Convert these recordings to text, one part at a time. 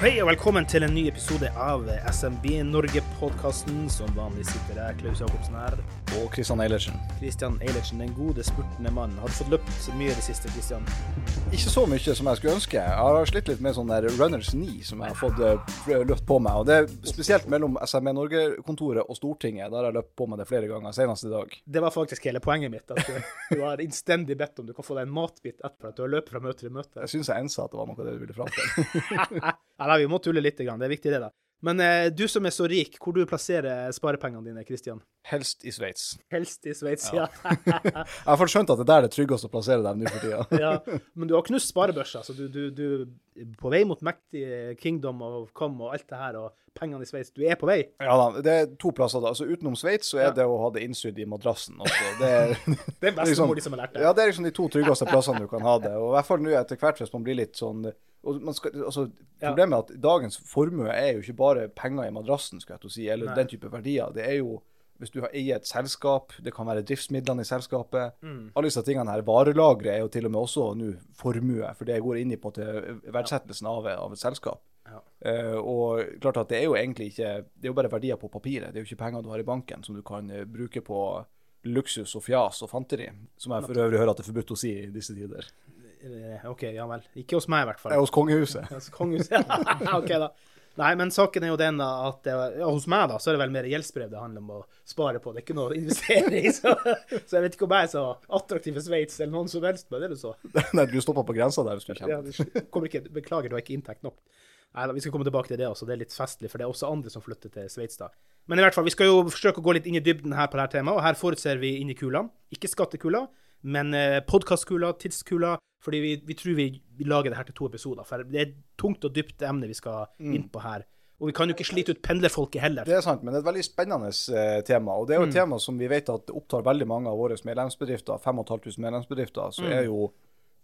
Hei og velkommen til en ny episode av SMB Norge-podkasten. Som vanlig sitter jeg, Klaus Jacobsen her. Og Kristian Eilertsen. Kristian Eilertsen, den gode, spurtende mannen. Har du fått løpt mye i det siste, Kristian? Ikke så mye som jeg skulle ønske. Jeg har slitt litt med sånn der runners knee som jeg har fått uh, løpt på meg. Og det er spesielt mellom SMB Norge-kontoret og Stortinget. Der har jeg løpt på meg det flere ganger, senest i dag. Det var faktisk hele poenget mitt. At du, du har innstendig bedt om du kan få deg en matbit etter at du har løpt fra møte til møte. Jeg syns jeg ensa at det var noe det du ville fram til. ja, nei, vi må tulle litt. Det er viktig, det, da. Men eh, du som er så rik, hvor du plasserer sparepengene dine, Kristian? Helst i Sveits. Helst i Sveits, ja. jeg har fått skjønt at det der er det tryggest å plassere dem nå for tida. ja, men du har knust sparebørsa, så du, du, du på vei mot mektig kingdom og kom og alt det her, og pengene i Sveits. Du er på vei? Ja da, det er to plasser. da. Altså Utenom Sveits så er ja. det å ha det innsydd i madrassen også. Det er, det er bestemor liksom, som har lært det. Ja, det er liksom de to tryggeste plassene du kan ha det. Og i hvert fall nå etter hvert, hvis man blir litt sånn skal, altså, problemet er at dagens formue er jo ikke bare penger i madrassen, skal jeg til å si, eller Nei. den type verdier. Det er jo hvis du eier et selskap, det kan være driftsmidlene i selskapet. Mm. Alle disse tingene her. Varelagre er jo til og med også nå formue, for det går inn i på en verdsettelsen av, av et selskap. Ja. Uh, og klart at det er jo egentlig ikke Det er jo bare verdier på papiret. Det er jo ikke penger du har i banken som du kan uh, bruke på luksus og fjas og fanteri, som jeg for øvrig hører at det er forbudt å si i disse tider. Eh, OK, ja vel. Ikke hos meg, i hvert fall. Det er hos kongehuset. hos kongehuset, ja. OK, da. Nei, men saken er jo den at det, ja, hos meg da, så er det vel mer gjeldsbrev det handler om å spare på. Det er ikke noe å investere i. Så, så jeg vet ikke om jeg er så attraktiv i Sveits eller noen som helst men det du så. Nei, du stoppa på grensa der hvis du kommer. Ja, kommer beklager, du har ikke inntekt nok. Nei da, vi skal komme tilbake til det også. Det er litt festlig, for det er også andre som flytter til Sveits da. Men i hvert fall, vi skal jo forsøke å gå litt inn i dybden her på dette temaet, og her forutser vi inn i kulene. Ikke skattekula, men eh, podkastkula, tidskula, fordi vi, vi, tror vi, vi, lager det her til to episoder. For det er et tungt og dypt emne vi skal mm. inn på her. Og vi kan jo ikke slite ut pendlerfolket heller. Det er sant, men det er et veldig spennende eh, tema. Og det er jo et mm. tema som vi vet at opptar veldig mange av våre medlemsbedrifter. 5500 medlemsbedrifter. Så mm. er jo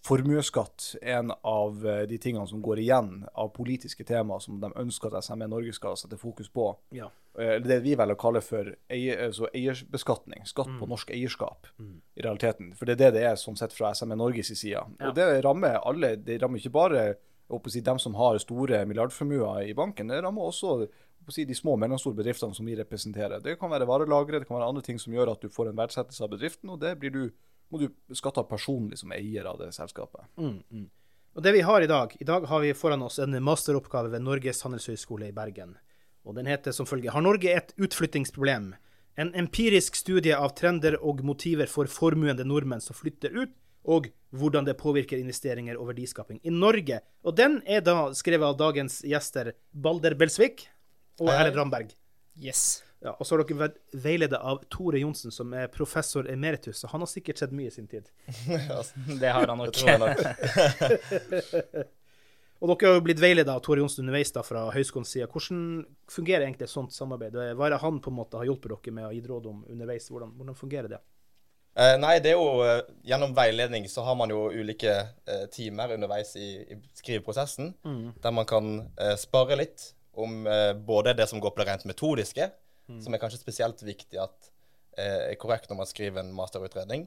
formuesskatt en av eh, de tingene som går igjen av politiske temaer som de ønsker at SME Norge skal sette fokus på. Ja. Eh, det vi velger å kalle for altså eierbeskatning. Skatt mm. på norsk eierskap, mm. i realiteten. For det er det det er sånn sett fra SME Norges side. Ja. Og det rammer alle. Det rammer ikke bare si, dem som har store milliardformuer i banken, det rammer også si, de små og mellomstore bedriftene som vi representerer. Det kan være varelagre, det kan være andre ting som gjør at du får en verdsettelse av bedriften, og det blir du må du skatte personlig som eier av det selskapet. Mm, mm. Og det vi har I dag I dag har vi foran oss en masteroppgave ved Norges handelshøyskole i Bergen. Og Den heter som følger Har Norge et utflyttingsproblem? En empirisk studie av trender og motiver for formuende nordmenn som flytter ut, og hvordan det påvirker investeringer og verdiskaping i Norge. Og Den er da skrevet av dagens gjester Balder Belsvik og Erlend Ramberg. Yes. Ja, og så har dere vært veiledet av Tore Johnsen, som er professor emeritus. Så han har sikkert sett mye i sin tid. det har han nok. og dere har jo blitt veiledet av Tore Johnsen underveis da, fra høyskolens side. Hvordan fungerer egentlig et sånt samarbeid? Hva er det han på en måte har hjulpet dere med å gi råd om underveis? Hvordan, hvordan fungerer det? Eh, nei, det er jo eh, Gjennom veiledning så har man jo ulike eh, timer underveis i, i skriveprosessen, mm. der man kan eh, spare litt om eh, både det som går på det rent metodiske, mm. som er kanskje spesielt viktig at eh, er korrekt når man skriver en masterutredning.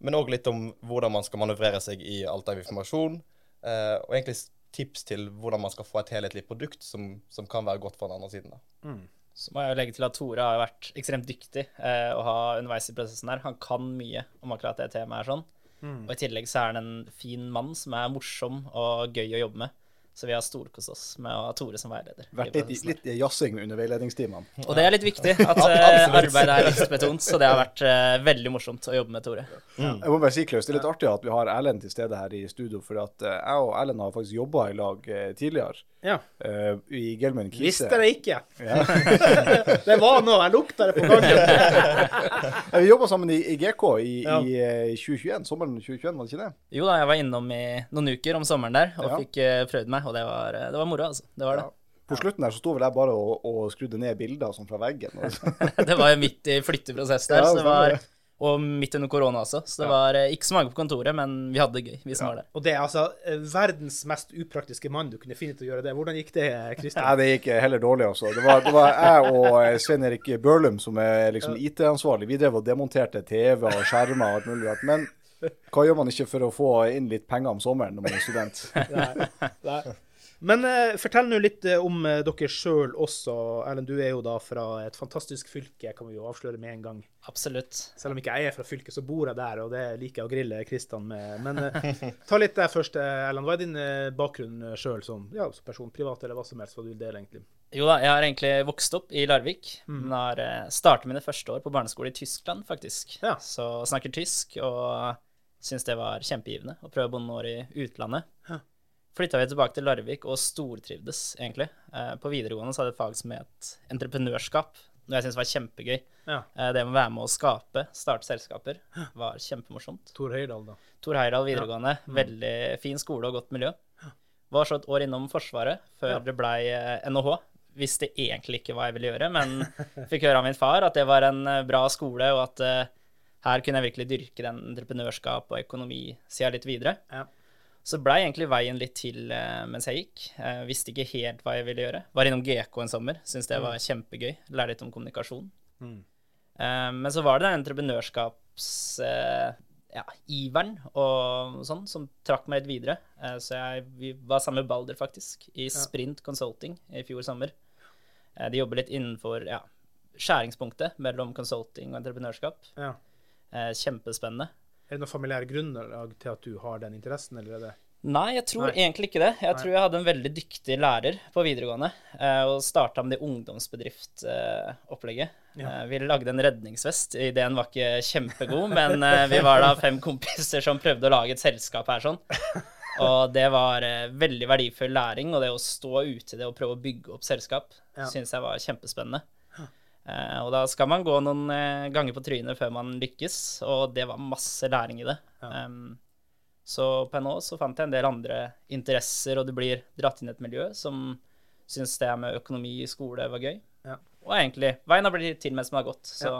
Men òg litt om hvordan man skal manøvrere seg i alt av informasjon, eh, og egentlig tips til hvordan man skal få et helhetlig produkt som, som kan være godt for den andre siden. Mm. Så må jeg jo legge til at Tore har vært ekstremt dyktig eh, å ha underveis i prosessen her. Han kan mye om akkurat det temaet er sånn. Mm. Og i tillegg så er han en fin mann som er morsom og gøy å jobbe med. Så vi har storkost oss med å ha Tore som veileder. Vært litt, litt jazzing under veiledningstimene. Og det er litt viktig, at eh, arbeidet er livsbetont. Så det har vært uh, veldig morsomt å jobbe med Tore. Jeg må bare si, Klaus, det er litt artig at vi har Erlend til stede her i studio, for at uh, jeg og Erlend har faktisk jobba i lag uh, tidligere. Ja. eh, I Gelman Kise. Visste det ikke. Ja. Det var noe, jeg lukta det på gangen. Vi jobba sammen i, i GK i, Ja. i eh, 2021. Sommeren 2021, var det ikke det? Jo da, jeg var innom i noen uker om sommeren der og Ja. fikk prøvd meg, og det var, eh, det var moro, altså. Det var det. På slutten der så sto vel jeg bare og, og skrudde ned bilder sånn fra veggen. Og, Det var jo midt i flytteprosessen der, Ja, så det var, og midt under korona også. Så det var eh, ikke så mange på kontoret, men vi hadde det gøy, vi som var der. Og det er altså eh, verdens mest upraktiske mann du kunne finne til å gjøre det. Hvordan gikk det, Nei, Ja, det gikk heller dårlig, altså. Det var, det var jeg og Svein Erik Børlum som er liksom IT-ansvarlig. Vi drev og demonterte TV og skjermer og alt mulig rart. Men hva gjør man ikke for å få inn litt penger om sommeren når man er student? Nei, nei. Men eh, fortell nå litt eh, om eh, dere sjøl også. Erlend, du er jo da fra et fantastisk fylke, kan vi jo avsløre med en gang. Absolutt. Selv om ikke jeg er fra fylket, så bor jeg der, og det liker jeg å grille Kristian med. Men eh, ta litt der først, eh, Erlend. Hva er din eh, bakgrunn sjøl som, ja, som person? Privat eller hva som helst? Hva du vil dele, egentlig? Jo da, jeg har egentlig vokst opp i Larvik, men har startet mine første år på barneskole i Tyskland, faktisk. Ja. Så snakker tysk, og syns det var kjempegivende å prøve å noen år i utlandet. Ja. Flytta vi tilbake til Larvik og stortrivdes, egentlig. Eh, på videregående så hadde jeg et fag som het entreprenørskap, noe jeg syntes var kjempegøy. Ja. Eh, det med å være med å skape, starte selskaper, var kjempemorsomt. Tor Høydahl, da. Tor Heyerdahl videregående. Veldig fin skole og godt miljø. Var så et år innom Forsvaret før Ja. det blei NHH. Visste egentlig ikke hva jeg ville gjøre, men fikk høre av min far at det var en eh, bra skole, og at eh, her kunne jeg virkelig dyrke den entreprenørskap og økonomisida litt videre. Ja. Så blei egentlig veien litt til eh, mens jeg gikk. Jeg visste ikke helt hva jeg ville gjøre. Var innom GK en sommer. Syntes det var kjempegøy. Lære litt om kommunikasjon. Mm. Eh, men så var det den entreprenørskaps... Eh, ja, og sånn som trakk meg litt videre. Så jeg vi var sammen med Balder, faktisk, i Sprint Consulting i fjor sommer. De jobber litt innenfor ja, skjæringspunktet mellom consulting og entreprenørskap. Ja. Eh, kjempespennende. Er det noe familiær grunnlag til at du har den interessen, eller er det Nei, jeg tror Nei. egentlig ikke det. Jeg Nei. tror jeg hadde en veldig dyktig lærer på videregående, eh, og starta med det ungdomsbedriftopplegget. Ja. Eh, vi lagde en redningsvest. Ideen var ikke kjempegod, men eh, vi var da fem kompiser som prøvde å lage et selskap her sånn. Og det var eh, veldig verdifull læring, og det å stå ute i det og prøve å bygge opp selskap, Ja. syns jeg var kjempespennende. Eh, og da skal man gå noen eh, ganger på trynet før man lykkes, og det var masse læring i det. Ja. Um, så på NHO så fant jeg en del andre interesser, og du blir dratt inn i et miljø som syns det med økonomi i skole var gøy. Ja. Og egentlig veien har blitt til mens man har gått. Så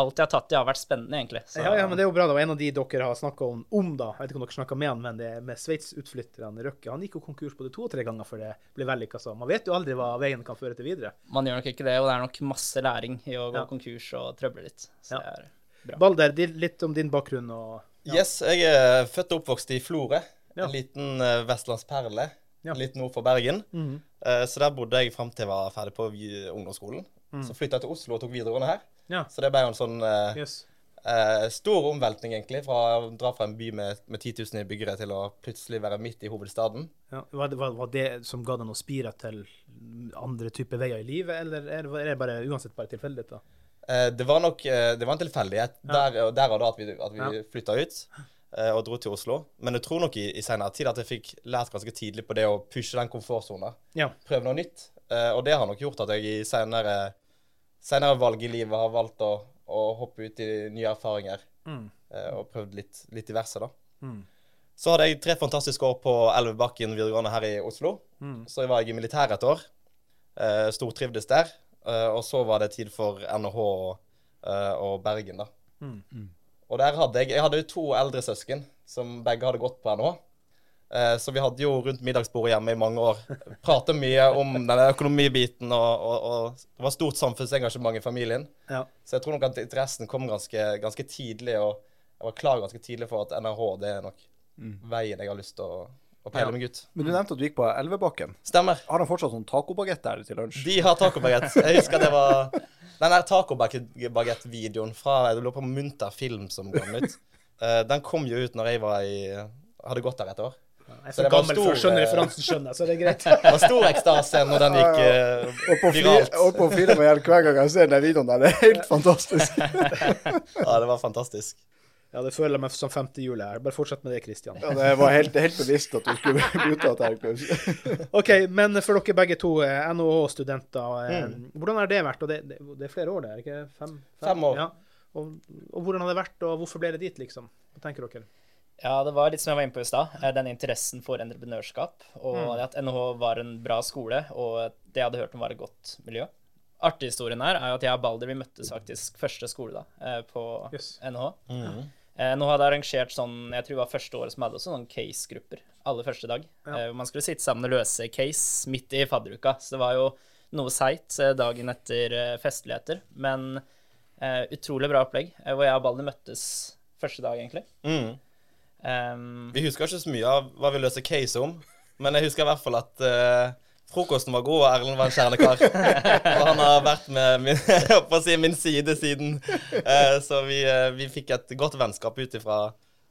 alt jeg har tatt i, har vært spennende, egentlig. Så, Ja, ja, men det er jo bra. Det var en av de dere har snakka om, om, da. Jeg vet ikke om dere snakka med han, men det er med Sveits-utflytterne Røkke. Han gikk jo konkurs både to og tre ganger før det ble vellykka. Så man vet jo aldri hva veien kan føre til videre. Man gjør nok ikke det, og det er nok masse læring i å gå Ja. konkurs og trøble litt. Så Ja. det er bra. Balder, litt om din bakgrunn og Yes, jeg er født og oppvokst i Florø. Ja. En liten uh, vestlandsperle Ja. litt nord for Bergen. Mhm. Eh, så der bodde jeg fram til jeg var ferdig på ungdomsskolen. ungdomsskolen. Så flytta jeg til Oslo og tok videregående her. Ja. Så det ble jo en sånn eh, Yes. eh, stor omveltning, egentlig, fra å dra fra en by med, med 10 000 innbyggere til å plutselig være midt i hovedstaden. Ja. Var, det, var, var det som ga deg noe spirer til andre typer veier i livet, eller er det, er det bare uansett bare tilfeldighet? da? Eh, det var nok eh, det var en tilfeldighet der, og der og da at vi, at vi Ja. flytta ut eh, og dro til Oslo. Men jeg tror nok i, i senere tid at jeg fikk lært ganske tidlig på det å pushe den komfortsona. Ja. Prøve noe nytt. Eh, og det har nok gjort at jeg i senere, senere valg i livet har valgt å, å hoppe ut i nye erfaringer. Mm. eh, og prøvd litt, litt diverse, da. Mm. Så hadde jeg tre fantastiske år på Elvebakken videregående her i Oslo. Mm. Så var jeg i militæret et år. Eh, stortrivdes der. Eh, og så var det tid for NHH og, eh, og Bergen, da. Mm. Og der hadde jeg Jeg hadde jo to eldre søsken som begge hadde gått på NHH. Eh, så vi hadde jo rundt middagsbordet hjemme i mange år prata mye om denne økonomibiten, og, og, og det var stort samfunnsengasjement i familien. Ja. Så jeg tror nok at interessen kom ganske, ganske tidlig, og jeg var klar ganske tidlig for at NRH det er nok veien jeg har lyst til å, å peile Ja. meg ut. Men du nevnte at du gikk på Elvebakken. Stemmer. Har de fortsatt sånn tacobagett der til lunsj? De har tacobagett. Jeg husker det var den der tacobagett-videoen fra jeg lurer på Munter film som kom ut. Eh, den kom jo ut når jeg var i, hadde gått der et år. Jeg er Så så det var for å stor, skjønne eh, referansen, skjønner jeg, så det er greit. Det var stor ekstase når den gikk eh, Og på viralt. og på hjelp hver gang jeg ser den videoen der. Det er helt fantastisk. Ja, det var fantastisk. Ja, det føler jeg meg som femte jul her. Bare fortsett med det, Kristian. Ja, det var helt, helt bevisst at du skulle bli uttatt her, Klaus. OK, men for dere begge to, eh, NHH-studenter, Mm. hvordan har det vært? Og det, det, det er flere år, det, er ikke ikke? Fem? Fem år. Ja. Og, og hvordan har det vært, og hvorfor ble det dit, liksom? Hva tenker dere? Ja, det var litt som jeg var inne på i stad. eh, Den interessen for entreprenørskap. Og Mm. at NHH var en bra skole, og det jeg hadde hørt om var et godt miljø. Artighistorien her er jo at jeg og Balder vi møttes faktisk første skole da, eh, på Yes. NHH. Mm. Eh, Nå hadde jeg arrangert sånn, jeg tror det var første året som hadde også noen case-grupper. Aller første dag. Ja. Eh, hvor Man skulle sitte sammen og løse case midt i fadderuka. Så det var jo noe seigt eh, dagen etter eh, festligheter. Men eh, utrolig bra opplegg, eh, hvor jeg og Balder møttes første dag, egentlig. Mhm. Um, Vi husker ikke så mye av hva vi løser case om, men jeg husker i hvert fall at uh, frokosten var god, og Erlend var en kjernekar. og han har vært med min, på å si, min side siden. Uh, så vi, uh, vi fikk et godt vennskap ut ifra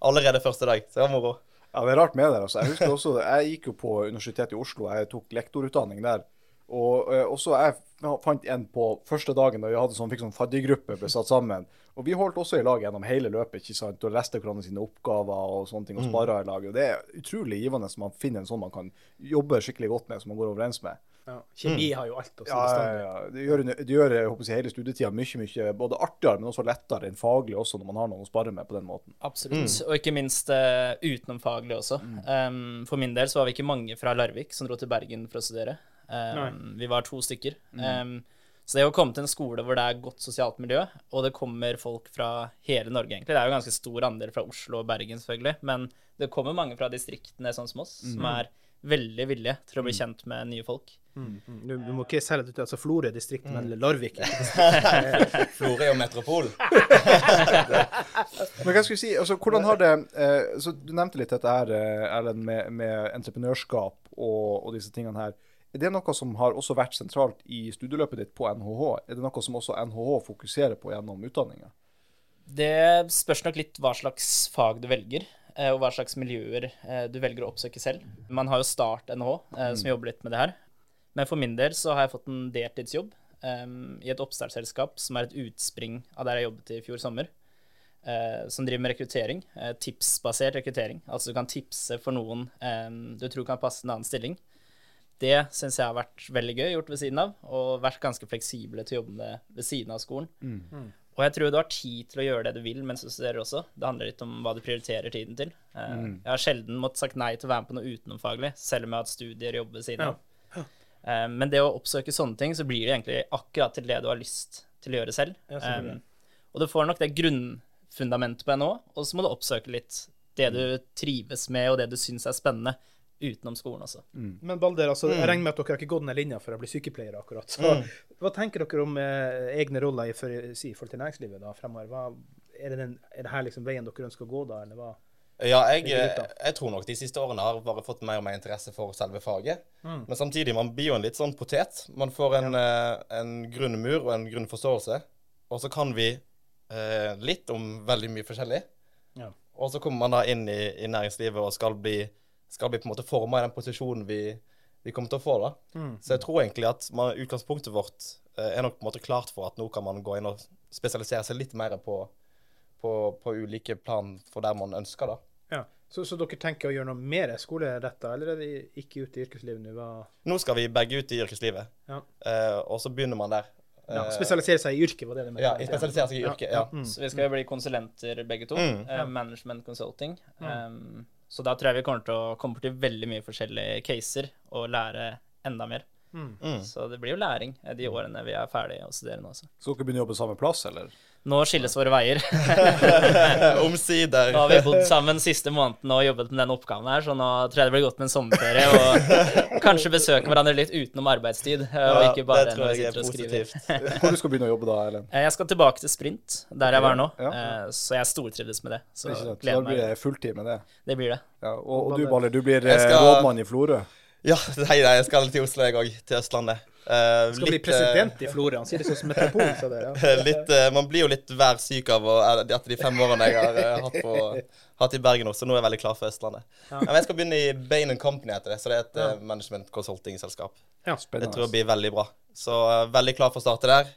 allerede første dag. Så det var moro. Ja, det er rart med det. Altså. Jeg husker også, jeg gikk jo på Universitetet i Oslo, jeg tok lektorutdanning der. Og og så jeg fant en på første dagen da vi hadde sånn, fikk sånn faddergruppe ble satt sammen. Og vi holdt også i lag gjennom hele løpet ikke sant? og leste hverandre sine oppgaver og sånne ting, og sparra i lag. Og det er utrolig givende når man finner en sånn man kan jobbe skikkelig godt med, som man går overens med. Ja. Kjemi har jo alt å si. Ja, ja, ja. Det gjør, det gjør jeg håper hele studietida mye mye både artigere, men også lettere enn faglig også, når man har noen å spare med på den måten. Absolutt. Og ikke minst uh, utenomfaglig også. Um, for min del så var vi ikke mange fra Larvik som dro til Bergen for å studere. Um, vi var to stykker. Um, så det å komme til en skole hvor det er godt sosialt miljø, og det kommer folk fra hele Norge, egentlig Det er jo ganske stor andel fra Oslo og Bergen, selvfølgelig, men det kommer mange fra distriktene, sånn som oss, som er veldig villige til å bli kjent med nye folk. Mm, mm. Du, du må ikke selge det ut. Altså Florø distrikt, men Larvik. Florø og Metropol. Men hva skal vi si, altså hvordan har det eh, så Du nevnte litt dette her, eh, Erlend, med, med entreprenørskap og, og disse tingene her. Er det noe som har også vært sentralt i studieløpet ditt på NHH? Er det noe som også NHH fokuserer på gjennom utdanninga? Det spørs nok litt hva slags fag du velger, eh, og hva slags miljøer eh, du velger å oppsøke selv. Man har jo Start NHH, eh, som jobber litt med det her. Men for min del så har jeg fått en deltidsjobb i et oppstartsselskap som er et utspring av der jeg jobbet i fjor sommer. Som driver med rekruttering. Tipsbasert rekruttering. Altså du kan tipse for noen du tror kan passe en annen stilling. Det syns jeg har vært veldig gøy gjort ved siden av, og vært ganske fleksible til å jobbe med ved siden av skolen. Og jeg tror du har tid til å gjøre det du vil mens du studerer også. Det handler litt om hva du prioriterer tiden til. Mm. Jeg har sjelden måttet sagt nei til å være med på noe utenomfaglig, selv om jeg har hatt studier og jobber ved siden av. Eh, Men det å oppsøke sånne ting, så blir det egentlig akkurat til det du har lyst til å gjøre selv. Ja. Eh, Og du får nok det grunnfundamentet på NHO, og så må du oppsøke litt det du trives med, og det du syns er spennende, utenom skolen også. Men Balder, altså, jeg regner med at dere har ikke gått ned linja for å bli sykepleiere, akkurat. Så, Hva tenker dere om eh, egne roller i for, si, i forhold til næringslivet da, fremover? Hva, er, det den, er det her liksom veien dere ønsker å gå, da, eller hva? Ja, jeg, da. jeg tror nok de siste årene har bare fått mer og mer interesse for selve faget. Mm. Men samtidig, man blir jo en litt sånn potet. Man får en, eh, en grunnmur og en grunnforståelse. Og så kan vi eh, litt om veldig mye forskjellig. Ja. Og så kommer man da inn i, i næringslivet og skal bli, skal bli på en måte forma i den posisjonen vi, vi kommer til å få. da. Mm. Så jeg tror egentlig at man, utgangspunktet vårt eh, er nok på en måte klart for at nå kan man gå inn og spesialisere seg litt mer på, på, på ulike plan for der man ønsker. da. Ja. Så, så dere tenker å gjøre noe mer skoleretta, eller er det ikke ute i yrkeslivet nå? Nå skal vi begge ut i yrkeslivet, Ja. uh, og så begynner man der. Ja, Eh, spesialisere seg i yrket, var det det Ja, spesialisere seg i yrket. Ja. Mm. Så vi skal jo bli konsulenter begge to. Mm. Uh, management consulting. Um, så da tror jeg vi kommer til å komme borti veldig mye forskjellige caser og lære enda mer. Mm. Mm. Så det blir jo læring eh, de årene vi er ferdige å studere nå også. Skal dere begynne å jobbe samme plass, eller? Nå skilles våre veier. Omsider. Nå har vi bodd sammen siste måneden og jobbet med den oppgaven her, så nå tror jeg det blir godt med en sommerferie og kanskje besøke hverandre litt utenom arbeidstid, eh, og ikke bare det tror jeg er positivt. Hvor du skal begynne å jobbe da, Erlend? Eh, Jeg skal tilbake til sprint, der jeg var nå, Ja, eh, så jeg stortrives med det. Så det? Så da blir det fulltid med det. Det blir det. Ja, og, og du, Baller, du blir skal- rådmann i Florø. Ja, nei, nei, jeg skal til Oslo, jeg òg. Til Østlandet. Eh, Skal bli litt, bli president i Florø. Han sier det sånn som metropol. Så det, ja. litt, uh, man blir jo litt værsyk av å, etter de fem årene jeg har uh, hatt, på, hatt i Bergen også. Nå er jeg veldig klar for Østlandet. Men jeg skal begynne i Bain Company heter det, så det er et ja. management consulting-selskap. Ja, Det tror jeg blir veldig bra. Så eh, veldig klar for å starte der.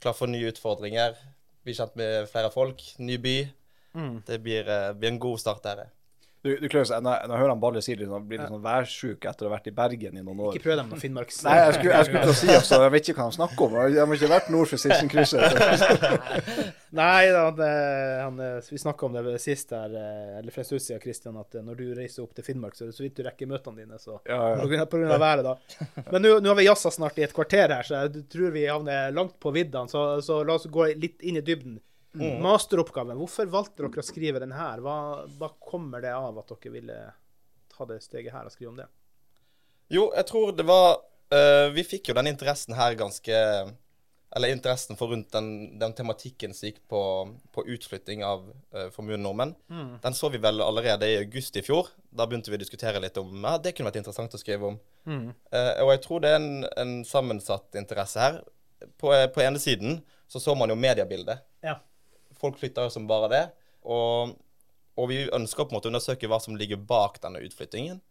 Klar for nye utfordringer. Bli kjent med flere folk. Ny by. Det blir, eh, blir en god start der. Du, du Klaus, når, når jeg hører han Balle si det, sånn, blir litt sånn værsjuk etter å ha vært i Bergen i noen år. Ikke prøv dem på Finnmarks... Nei, jeg skulle, jeg skulle til å si også, jeg vet ikke hva han snakker om. Jeg har ikke vært nord for Sitsenkrysset. Nei, han, han, vi snakka om det sist her, eh, eller for en stund siden, Christian, at eh, når du reiser opp til Finnmark, så er det så vidt du rekker møtene dine. så Ja, ja. På, grunn av, været, da. Men nå har vi jazza snart i et kvarter her, så jeg tror vi havner langt på viddene. Så, så la oss gå litt inn i dybden. Masteroppgaven, hvorfor valgte dere å skrive den her? Hva, hva kommer det av at dere ville ta det steget her og skrive om det? Jo, jeg tror det var uh, Vi fikk jo den interessen her ganske Eller interessen for rundt den, den tematikken som gikk på, på utflytting av uh, formuen nordmenn. Den så vi vel allerede i august i fjor. Da begynte vi å diskutere litt om ja, det kunne vært interessant å skrive om. Eh, og jeg tror det er en, en sammensatt interesse her. På, på ene siden så så man jo mediebildet. Ja. Folk flytter jo som bare det. Og, og vi ønsker på en måte å undersøke hva som ligger bak denne utflyttingen.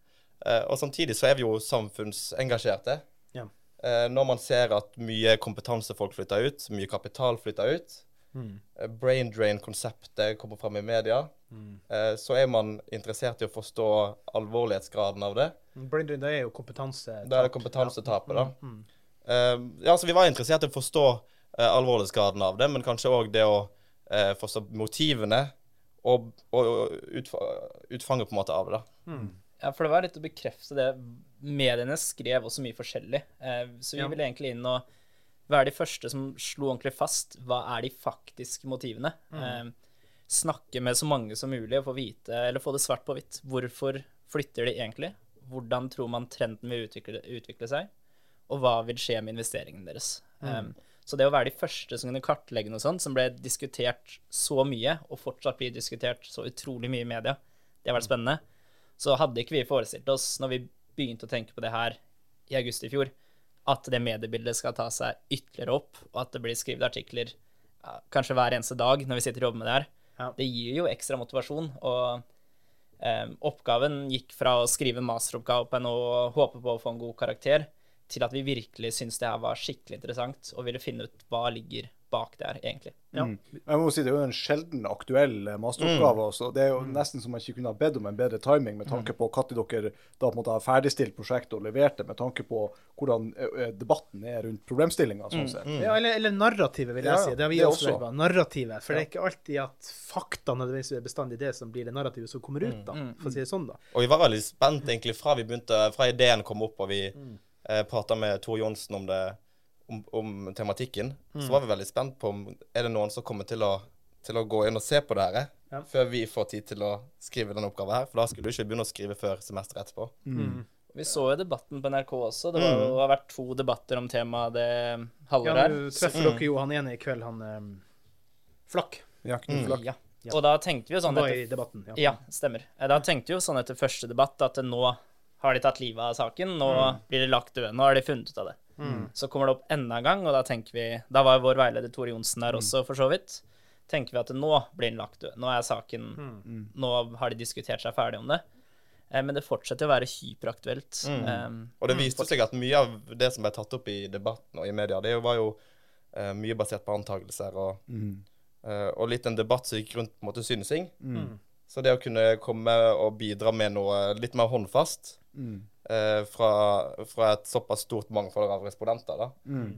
Eh, og samtidig så er vi jo samfunnsengasjerte. Ja. Eh, når man ser at mye kompetansefolk flytter ut, mye kapital flytter ut, mm. brain drain-konseptet kommer fram i media, eh, så er man interessert i å forstå alvorlighetsgraden av det. Brain drain, det er jo kompetanse. Da er det kompetansetapet, da. Mm. ja, så vi var interessert i å forstå eh, alvorlighetsgraden av det, men kanskje òg det å eh, forstå motivene og, og, og utfa utfanget på en måte av det. da. Ja, for det var litt å bekrefte det. Mediene skrev også mye forskjellig. Eh, så vi Ja. ville egentlig inn og være de første som slo ordentlig fast hva er de faktiske motivene. Eh, snakke med så mange som mulig og få vite, eller få det svart på hvitt. Hvorfor flytter de egentlig? Hvordan tror man trenden vil utvikle, utvikle seg? Og hva vil skje med investeringen deres? Eh, så det å være de første som kunne kartlegge noe sånt, som ble diskutert så mye, og fortsatt blir diskutert så utrolig mye i media, det har vært spennende så hadde ikke vi forestilt oss, når vi begynte å tenke på det her i august i fjor, at det mediebildet skal ta seg ytterligere opp, og at det blir skrevet artikler ja, kanskje hver eneste dag når vi sitter og jobber med det her. Ja. Det gir jo ekstra motivasjon, og eh, oppgaven gikk fra å skrive masteroppgave på NHO og håpe på å få en god karakter, til at vi virkelig syntes det her var skikkelig interessant, og ville finne ut hva ligger bak der, egentlig. Ja. Jeg må si Det er jo en sjelden aktuell eh, masteroppgave. også. Det er jo nesten som man ikke kunne ha bedt om en bedre timing med tanke på når dere da på en måte har ferdigstilt prosjektet og levert det, med tanke på hvordan eh, eh, debatten er rundt problemstillinga. sånn sett. Ja, eller, eller narrativet, vil jeg Ja, si. Det har vi det også også. vært. Narrativet. For det er ikke alltid at fakta nødvendigvis er bestandig det som blir det narrativet som kommer ut, da. For å si det sånn, da. Og vi var veldig spent egentlig fra vi begynte, fra ideen kom opp og vi Mm. Eh, prata med Tor Johnsen om det, om, om tematikken. Mm. Så var vi veldig spent på om er det noen som kommer til å, til å gå inn og se på det her, Ja. før vi får tid til å skrive denne oppgaven her. For da skulle du ikke begynne å skrive før semesteret etterpå. Vi så jo debatten på NRK også. Det var, mm. har vært to debatter om temaet det Ja, halvåret her. nå treffer dere jo han ene i kveld, han um, Flakk. Jakten Knut Flakk. Ja. Og da tenkte vi jo sånn etter. Ja. Ja, stemmer. Eh, Da tenkte vi jo sånn etter første debatt at nå har de tatt livet av saken, nå blir det lagt død, nå har de funnet ut av det. Så kommer det opp enda en gang, og da tenker vi Da var vår veileder Tore Johnsen der også, for så vidt. Tenker vi at nå blir den lagt død. Nå er saken Nå har de diskutert seg ferdig om det. Eh, Men det fortsetter å være hyperaktuelt. Eh, Og det viste seg at mye av det som ble tatt opp i debatten og i media, det var jo uh, mye basert på antakelser og, eh, og litt en debatt som gikk rundt på en måte synsing. Så det å kunne komme og bidra med noe litt mer håndfast eh, fra, fra et såpass stort mangfold av respondenter da,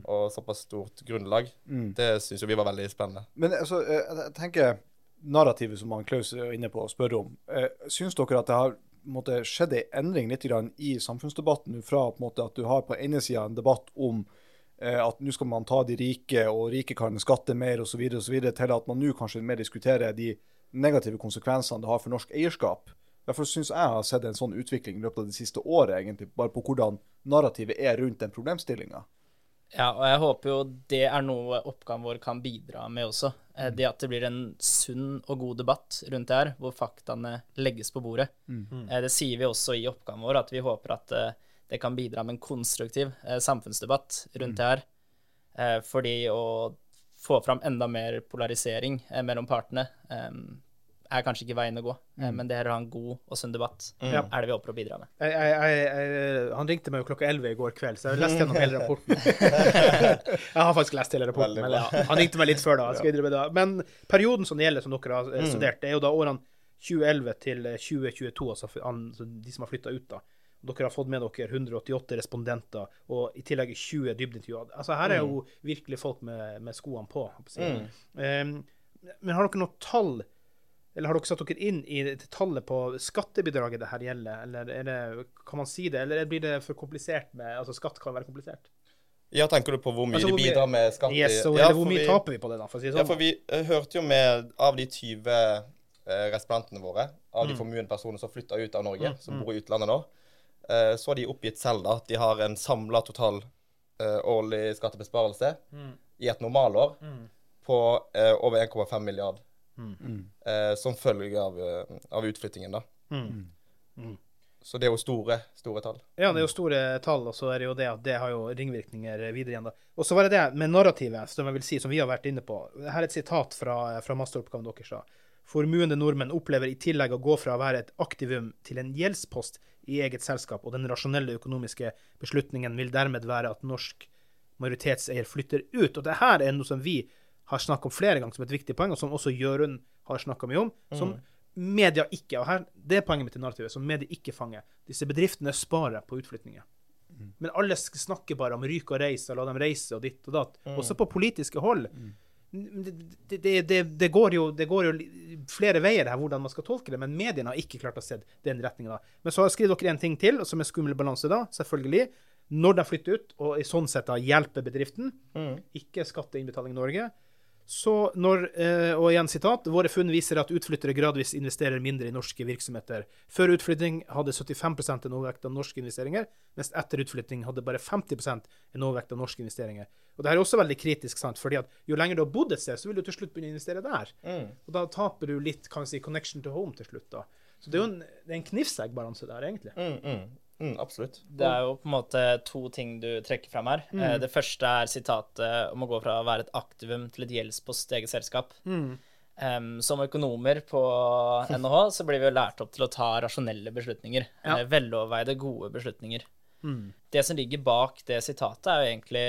og såpass stort grunnlag, det syns jo vi var veldig spennende. Men altså, eh, jeg tenker narrativet som han Klaus er inne på og spør om. Eh, Syns dere at det har måtte, skjedd en endring litt i samfunnsdebatten fra måte, at du har på ene sida en debatt om eh, at nå skal man ta de rike, og rike kan skatte mer osv., til at man nå kanskje mer diskuterer de negative konsekvensene det har for norsk eierskap. Derfor syns jeg har sett en sånn utvikling i løpet av det siste året, egentlig, bare på hvordan narrativet er rundt den problemstillinga. Ja, og jeg håper jo det er noe oppgaven vår kan bidra med også. Eh, Det at det blir en sunn og god debatt rundt det her, hvor faktaene legges på bordet. Mm. Det sier vi også i oppgaven vår, at vi håper at eh, det kan bidra med en konstruktiv eh, samfunnsdebatt rundt det her. Eh, fordi å få fram enda mer polarisering eh, mellom partene eh, er kanskje ikke veien å gå. mm. men det her å ha en god og sunn debatt Mm. er det vi håper å bidra med. Jeg, jeg, jeg, han ringte meg jo klokka 11 i går kveld, så jeg har lest gjennom hele rapporten. jeg har faktisk lest hele rapporten, men ja, han ringte meg litt før da. jeg Skal innrømme det. Men perioden som det gjelder, som dere har eh, studert, det er jo da årene 2011 til eh, 2022, altså for- han- så de som har flytta ut. da. Dere har fått med dere 188 respondenter og i tillegg 20 dybdeintervjuer. Altså, her er jo virkelig folk med, med skoene på. å. Um, men har dere noe tall eller har dere satt dere inn i tallet på skattebidraget det her gjelder, eller er det, kan man si det, eller blir det for komplisert med Altså, skatt kan være komplisert? Ja, tenker du på hvor mye Altså, hvor de bidrar med skatt? Yes, så, Ja, hvor mye vi- taper vi på det, da, for si det Ja, sånn? for vi eh, hørte jo med av de 20 eh, respondentene våre, av Mm. de formuende personene som flytta ut av Norge, som bor i utlandet nå, eh, så har de oppgitt selv da, at de har en samla total årlig skattebesparelse Mm. i et normalår på eh, over 1,5 milliard. Mm. Eh, som følge av, eh, av utflyttingen, da. Mm. Mm. Så det er jo store, store tall. Ja, det er jo store tall, og så er det jo det at det har jo ringvirkninger videre igjen, da. Og så var det det med narrativet, som jeg vil si, som vi har vært inne på. Her er et sitat fra, fra masteroppgaven deres. da. Formuende nordmenn opplever i tillegg å gå fra å være et aktivum til en gjeldspost i eget selskap, og den rasjonelle økonomiske beslutningen vil dermed være at norsk majoritetseier flytter ut. Og det her er noe som vi har snakket om flere ganger som et viktig poeng, og som også Jørund har snakka mye om, som media ikke og her, Det er poenget mitt i narrativet, som media ikke fanger. Disse bedriftene sparer på utflyttinger. Men alle snakker bare om ryk og reise, og la dem reise, og ditt og datt. Også på politiske hold. Det, det, det, det, det, går jo, det går jo flere veier her hvordan man skal tolke det, men mediene har ikke klart å se den retninga. Men så har jeg skrevet dere en ting til, som er skummel balanse, da, selvfølgelig. Når de flytter ut, og i sånn sett da hjelper bedriften, ikke skatteinnbetaling i Norge, så når, eh, og igjen sitat, våre funn viser at utflyttere gradvis investerer mindre i norske virksomheter. Før utflytting hadde 75 en overvekt av norske investeringer, mens etter utflytting hadde bare 50 en overvekt av norske investeringer. Og det her er også veldig kritisk, sant, fordi at jo lenger du har bodd et sted, så vil du til slutt begynne å investere der. Og da taper du litt kan si, connection to home til slutt. da. Så det er jo en, det er en knivseggbalanse der, egentlig. Mm, mm, mm, absolutt. Det er jo på en måte to ting du trekker fram her. Mm. Eh, Det første er sitatet om å gå fra å være et aktivum til et gjeldspost i eget selskap. Mm. Um, som økonomer på NHH så blir vi jo lært opp til å ta rasjonelle beslutninger. Ja. Eh, veloverveide, gode beslutninger. Mm. Det som ligger bak det sitatet, er jo egentlig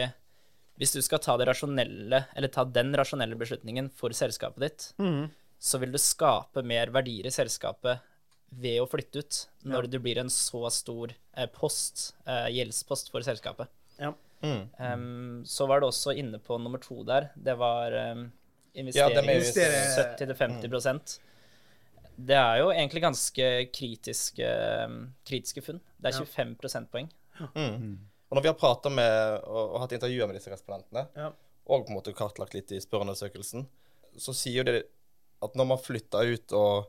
Hvis du skal ta det rasjonelle, eller ta den rasjonelle beslutningen for selskapet ditt, Mm. så vil du skape mer verdier i selskapet ved å flytte ut, når det blir en så stor eh, post, eh, gjeldspost for selskapet. Ja. Mm. Um, så var det også inne på nummer to der. Det var um, Ja, med investere- 70-50% Det er jo egentlig ganske kritiske, kritiske funn. Det er Ja. 25 prosentpoeng. Mm. Og når vi har prata med og, og hatt intervjuer med disse respondentene, Ja. og på en måte kartlagt litt i spørreundersøkelsen, så sier jo det at når man flytter ut og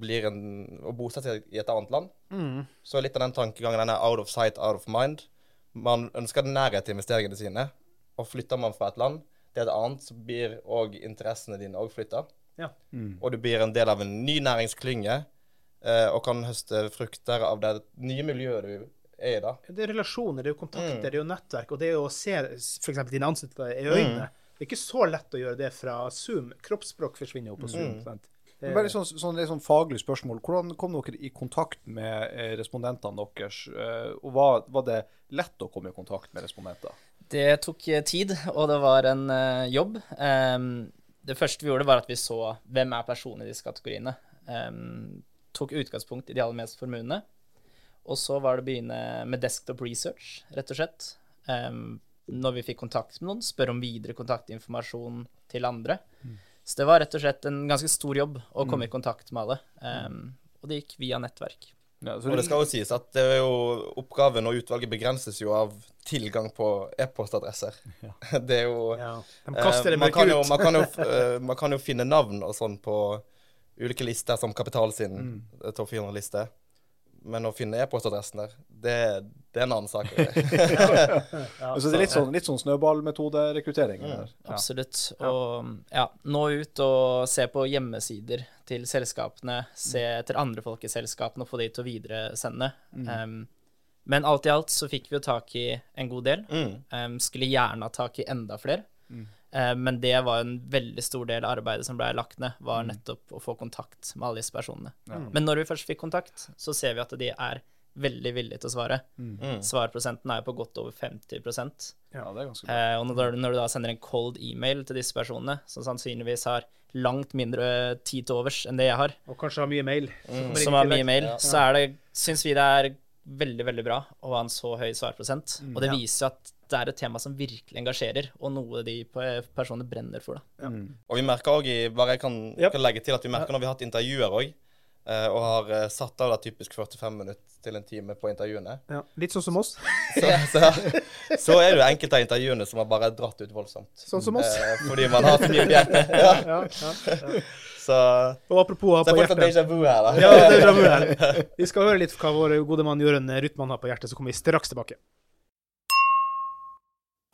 blir en, å bosette seg i et annet land, Mm. så litt av den tankegangen den er out of sight, out of mind. Man ønsker nærhet til investeringene sine, og flytter man fra et land til et annet, så blir òg interessene dine òg flytta. Ja. Og du blir en del av en ny næringsklynge, eh, og kan høste frukter av det nye miljøet du er i da. Det er relasjoner, det er jo kontakter, Mm. det er jo nettverk, og det er jo å se f.eks. dine ansatte i øynene. Det er ikke så lett å gjøre det fra Zoom. Kroppsspråk forsvinner jo på Zoom. Mm. Sant? Men Bare sånn, sånn, sånn faglig spørsmål. Hvordan kom dere i kontakt med eh, respondentene deres? Eh, og var, var det lett å komme i kontakt med respondenter? Det tok eh, tid, og det var en eh, jobb. Em, det første vi gjorde, var at vi så hvem er personene i disse kategoriene. Em, tok utgangspunkt i de aller mest formuende. Og så var det å begynne med desktop research, rett og slett. Um, når vi fikk kontakt med noen, spørre om videre kontaktinformasjon til andre. Så det var rett og slett en ganske stor jobb å komme i kontakt med alle. Um, og det gikk via nettverk. Ja, så Og det skal jo sies at det er jo oppgaven og utvalget begrenses jo av tilgang på e-postadresser. Det er jo Ja. De eh, kaster det man, mørke kan jo, ut. man, kan jo, eh, man kan jo finne navn og sånn på ulike lister, som Kapital sin Mm. eh, topp 400-liste. Men å finne e-postadressen der, det, det er en annen sak. så det er litt sånn, litt sånn snøballmetoderekruttering. Mm. Ja. Absolutt. Og ja, nå ut og se på hjemmesider til selskapene, se etter andre folk i selskapene og få de til å videresende. Um, Men alt i alt så fikk vi jo tak i en god del. Mm. Um, skulle gjerne ha tak i enda flere. Eh, men det var en veldig stor del av arbeidet som ble lagt ned, var nettopp å få kontakt med alle disse personene. Men når vi først fikk kontakt, så ser vi at de er veldig villige til å svare. Mm. Svarprosenten er jo på godt over 50 Ja, det er ganske bra. eh, Og når, når du da sender en cold email til disse personene, som sannsynligvis har langt mindre tid til overs enn det jeg har, Og kanskje har mye mail. Mm. som har mye mail, så er det, syns vi det er veldig, veldig bra å ha en så høy svarprosent. Og det Ja. viser jo at det er et tema som virkelig engasjerer, og noe de personene brenner for. da. Og vi merker også i, bare jeg kan, Ja. kan legge til at vi merker når vi har hatt intervjuer òg, og har eh, satt av da typisk 45 minutter til en time på intervjuene, Ja, litt sånn som oss. så, så, så er det jo enkelte av intervjuene som har bare dratt ut voldsomt. Sånn som oss. Eh, fordi man har så mye på. Ja, Ja, ja, ja. så Og apropos ha så på hjertet. déjà vu her, da. Ja, er her. Vi skal høre litt hva vår gode mann Jørund Ruthmann har på hjertet, så kommer vi straks tilbake.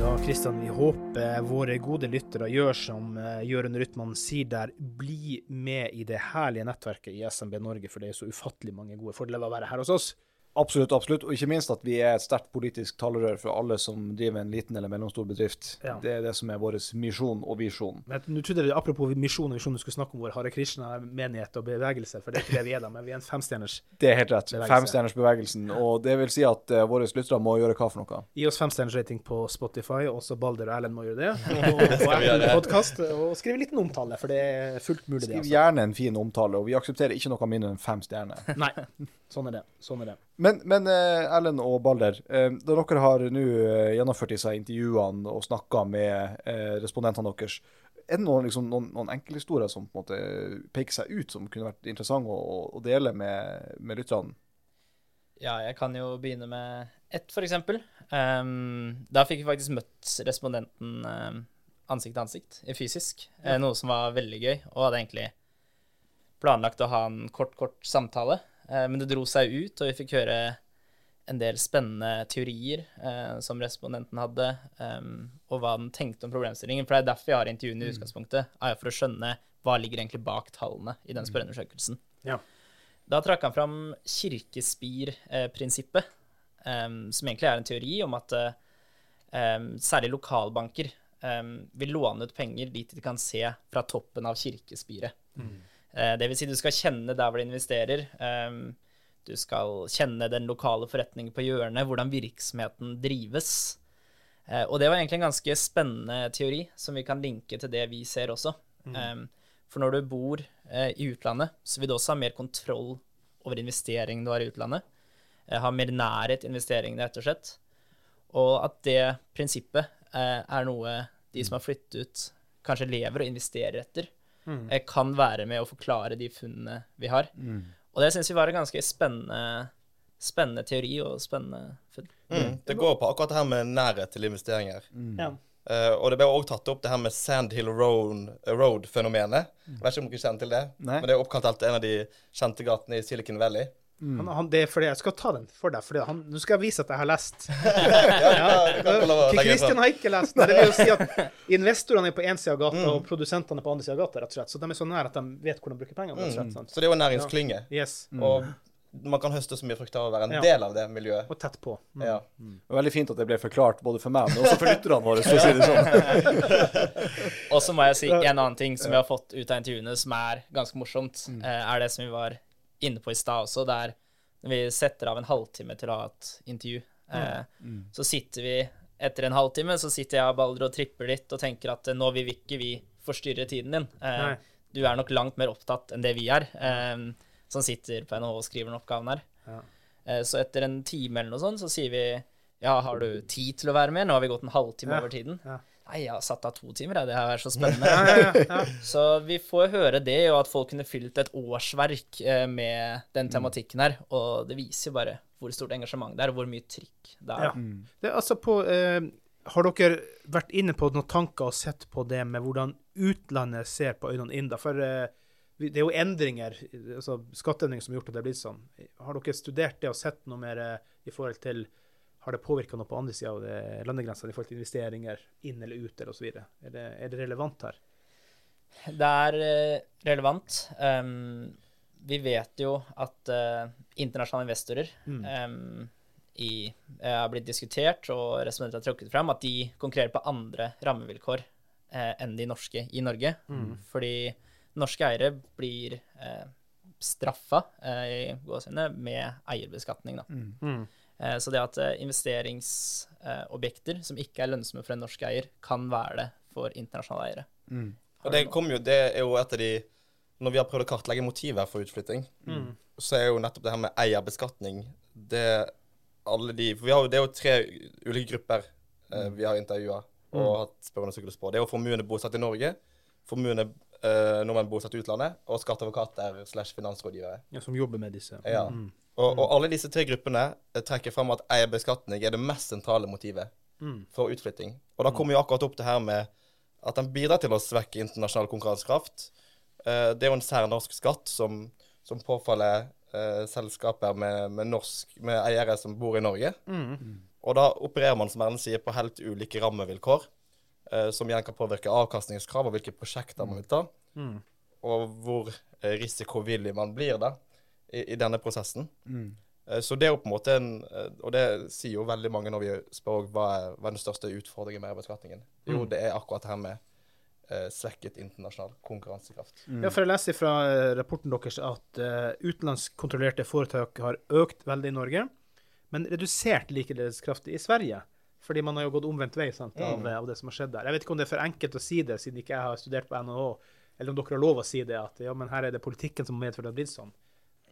Ja, Kristian, vi håper våre gode lyttere gjør som eh, Jørund Rytman sier der. Bli med i det herlige nettverket i SMB Norge, for det er så ufattelig mange gode fordeler ved å være her hos oss. Absolutt, absolutt. Og ikke minst at vi er et sterkt politisk talerør for alle som driver en liten eller mellomstor bedrift. Ja. Det er det som er vår misjon og visjon. Men Nå trodde jeg, Apropos misjon og visjon, du skulle snakke om vår Hare Krishna-menighet og bevegelse, for det er ikke det vi er da, men vi er en femstjerners. Det er helt rett. Bevegelse. Femstjernersbevegelsen. Og det vil si at uh, våre lyttere må gjøre hva for noe? Gi oss femstjerners rating på Spotify, også Balder og Erlend må gjøre det. Og og, det? Podcast, og skriv en liten omtale, for det er fullt mulig, det. Skriv altså. gjerne en fin omtale, og vi aksepterer ikke noe mindre enn fem stjerner. Nei, sånn er det. Sånn er det. Men, men eh, Erlend og Balder, eh, da dere har nå eh, gjennomført disse intervjuene og snakka med eh, respondentene deres, er det noen, liksom, noen, noen enkelthistorier som på en måte peker seg ut, som kunne vært interessante å, å dele med, med lytterne? Ja, jeg kan jo begynne med ett, eksempel. Um, da fikk vi faktisk møtt respondenten um, ansikt til ansikt, fysisk, Ja. noe som var veldig gøy, og hadde egentlig planlagt å ha en kort, kort samtale, eh, men det dro seg ut, og vi fikk høre en del spennende teorier eh, som respondenten hadde, um, og hva den tenkte om problemstillingen. For det er derfor jeg har intervjuene i utgangspunktet, er for å skjønne hva ligger egentlig bak tallene i den spørreundersøkelsen. Ja. Da trakk han fram kirkespirprinsippet, som egentlig er en teori om at særlig lokalbanker vil låne ut penger dit de kan se fra toppen av kirkespiret. Eh, det vil si du skal kjenne der hvor du investerer. Um, du skal kjenne den lokale forretningen på hjørnet, hvordan virksomheten drives. Eh, og det var egentlig en ganske spennende teori, som vi kan linke til det vi ser også. Mm. for når du bor eh, i utlandet, så vil du også ha mer kontroll over investeringen du har i utlandet. Eh, ha mer nærhet til investeringene, rett og slett. Og at det prinsippet eh, er noe de som har flyttet ut, kanskje lever og investerer etter, eh, kan være med å forklare de funnene vi har. Og det syns vi var en ganske spennende, spennende teori og spennende funn. Mm. Det går på akkurat det her med nærhet til investeringer. Ja. Uh, og det ble også tatt opp det her med Sandhill Road- Road-fenomenet. Jeg vet ikke om dere kjenner til det, Nei. men det er oppkalt etter en av de kjente gatene i Silicon Valley. Han, han, det er fordi jeg skal ta den for deg, for nå skal jeg vise at jeg har lest. ja, Kristian fram. har ikke lest. Det vil jo si at investorene er på én side av gata, og produsentene er på andre side av gata, rett og slett. Så de er så nær at de vet hvor de bruker pengene. rett og slett, Mm. sant? Så det er jo en næringsklynge. Yes. Og man kan høste så mye frukt av å være en Ja. del av det miljøet. Og tett på. Mm. Ja. Mm. veldig fint at det ble forklart både for meg, men også for lytterne våre. for å si det sånn. Og så må jeg si en annen ting som vi har fått ut av intervjuene, som er ganske morsomt, mm. er det som vi var inne på i stad også, der vi setter av en halvtime til å ha et intervju, eh, så sitter vi etter en halvtime, så sitter jeg og Balder og tripper litt og tenker at eh, nå vil vi ikke vi forstyrre tiden din. Eh, du er nok langt mer opptatt enn det vi er, eh, som sitter på NHO og skriver den oppgaven her. Ja. Eh, så etter en time eller noe sånt, så sier vi ja, har du tid til å være med? Nå har vi gått en halvtime Ja. over tiden. Ja. Nei, jeg har satt av to timer, jeg. Det har vært så spennende. Ja, ja, ja. Så vi får høre det, og at folk kunne fylt et årsverk eh, med den tematikken her. Og det viser jo bare hvor stort engasjement det er, og hvor mye trykk det er. Ja. Det, er altså på, eh, har dere vært inne på noen tanker og sett på det med hvordan utlandet ser på øynene inn? For eh, det er jo endringer, altså skatteendringer som har gjort at det er blitt sånn. Har dere studert det og sett noe mer eh, i forhold til Har det påvirka noe på andre sida av det- landegrensene i forhold til investeringer inn eller ut eller osv.? Er, det- er det relevant her? Det er eh, relevant. Um, vi vet jo at uh, internasjonale investorer um, i, eh, har blitt diskutert, og respondenter har trukket fram, at de konkurrerer på andre rammevilkår uh, enn de norske i Norge. Fordi norske eiere blir uh, straffa uh, i gåsehudene med eierbeskatning. Da. Eh, så det at eh, investeringsobjekter som ikke er lønnsomme for en norsk eier, kan være det for internasjonale eiere. Og det, kom jo, det er jo et av de Når vi har prøvd å kartlegge motiver for utflytting, så er jo nettopp det her med eierbeskatning det alle de For vi har jo, det er jo tre ulike grupper eh, vi har intervjua og hatt spørrende sykler på. Det er jo formuende bosatt i Norge, formuende eh, nordmenn bosatt i utlandet, og skatteadvokater slash finansrådgivere. Ja, som jobber med disse? Ja. Og, og alle disse tre gruppene eh, trekker fram at eierbeskatning er det mest sentrale motivet for utflytting. Og da kommer jo akkurat opp det her med at den bidrar til å svekke internasjonal konkurransekraft. Eh, det er jo en særnorsk skatt som, som påfaller eh, selskaper med, med, norsk, med eiere som bor i Norge. Og da opererer man, som Erlend sier, på helt ulike rammevilkår, eh, som igjen kan påvirke avkastningskrav og hvilke prosjekter man vil ta, og hvor eh, risikovillig man blir da, i, i denne prosessen. Mm. Så det er jo på en måte en eh, Og det sier jo veldig mange når vi spør hva er, hva er den største utfordringen med beskatningen. Jo, det er akkurat det her med eh, svekket internasjonal konkurransekraft. Ja, for jeg leser fra eh, rapporten deres at uh, utenlandskontrollerte foretak har økt veldig i Norge, men redusert likeledes kraftig i Sverige. Fordi man har jo gått omvendt vei sant, av, av det som har skjedd der. Jeg vet ikke om det er for enkelt å si det, siden ikke jeg har studert på NHO, eller om dere har lov å si det, at ja, men her er det politikken som medfører at det har blitt sånn.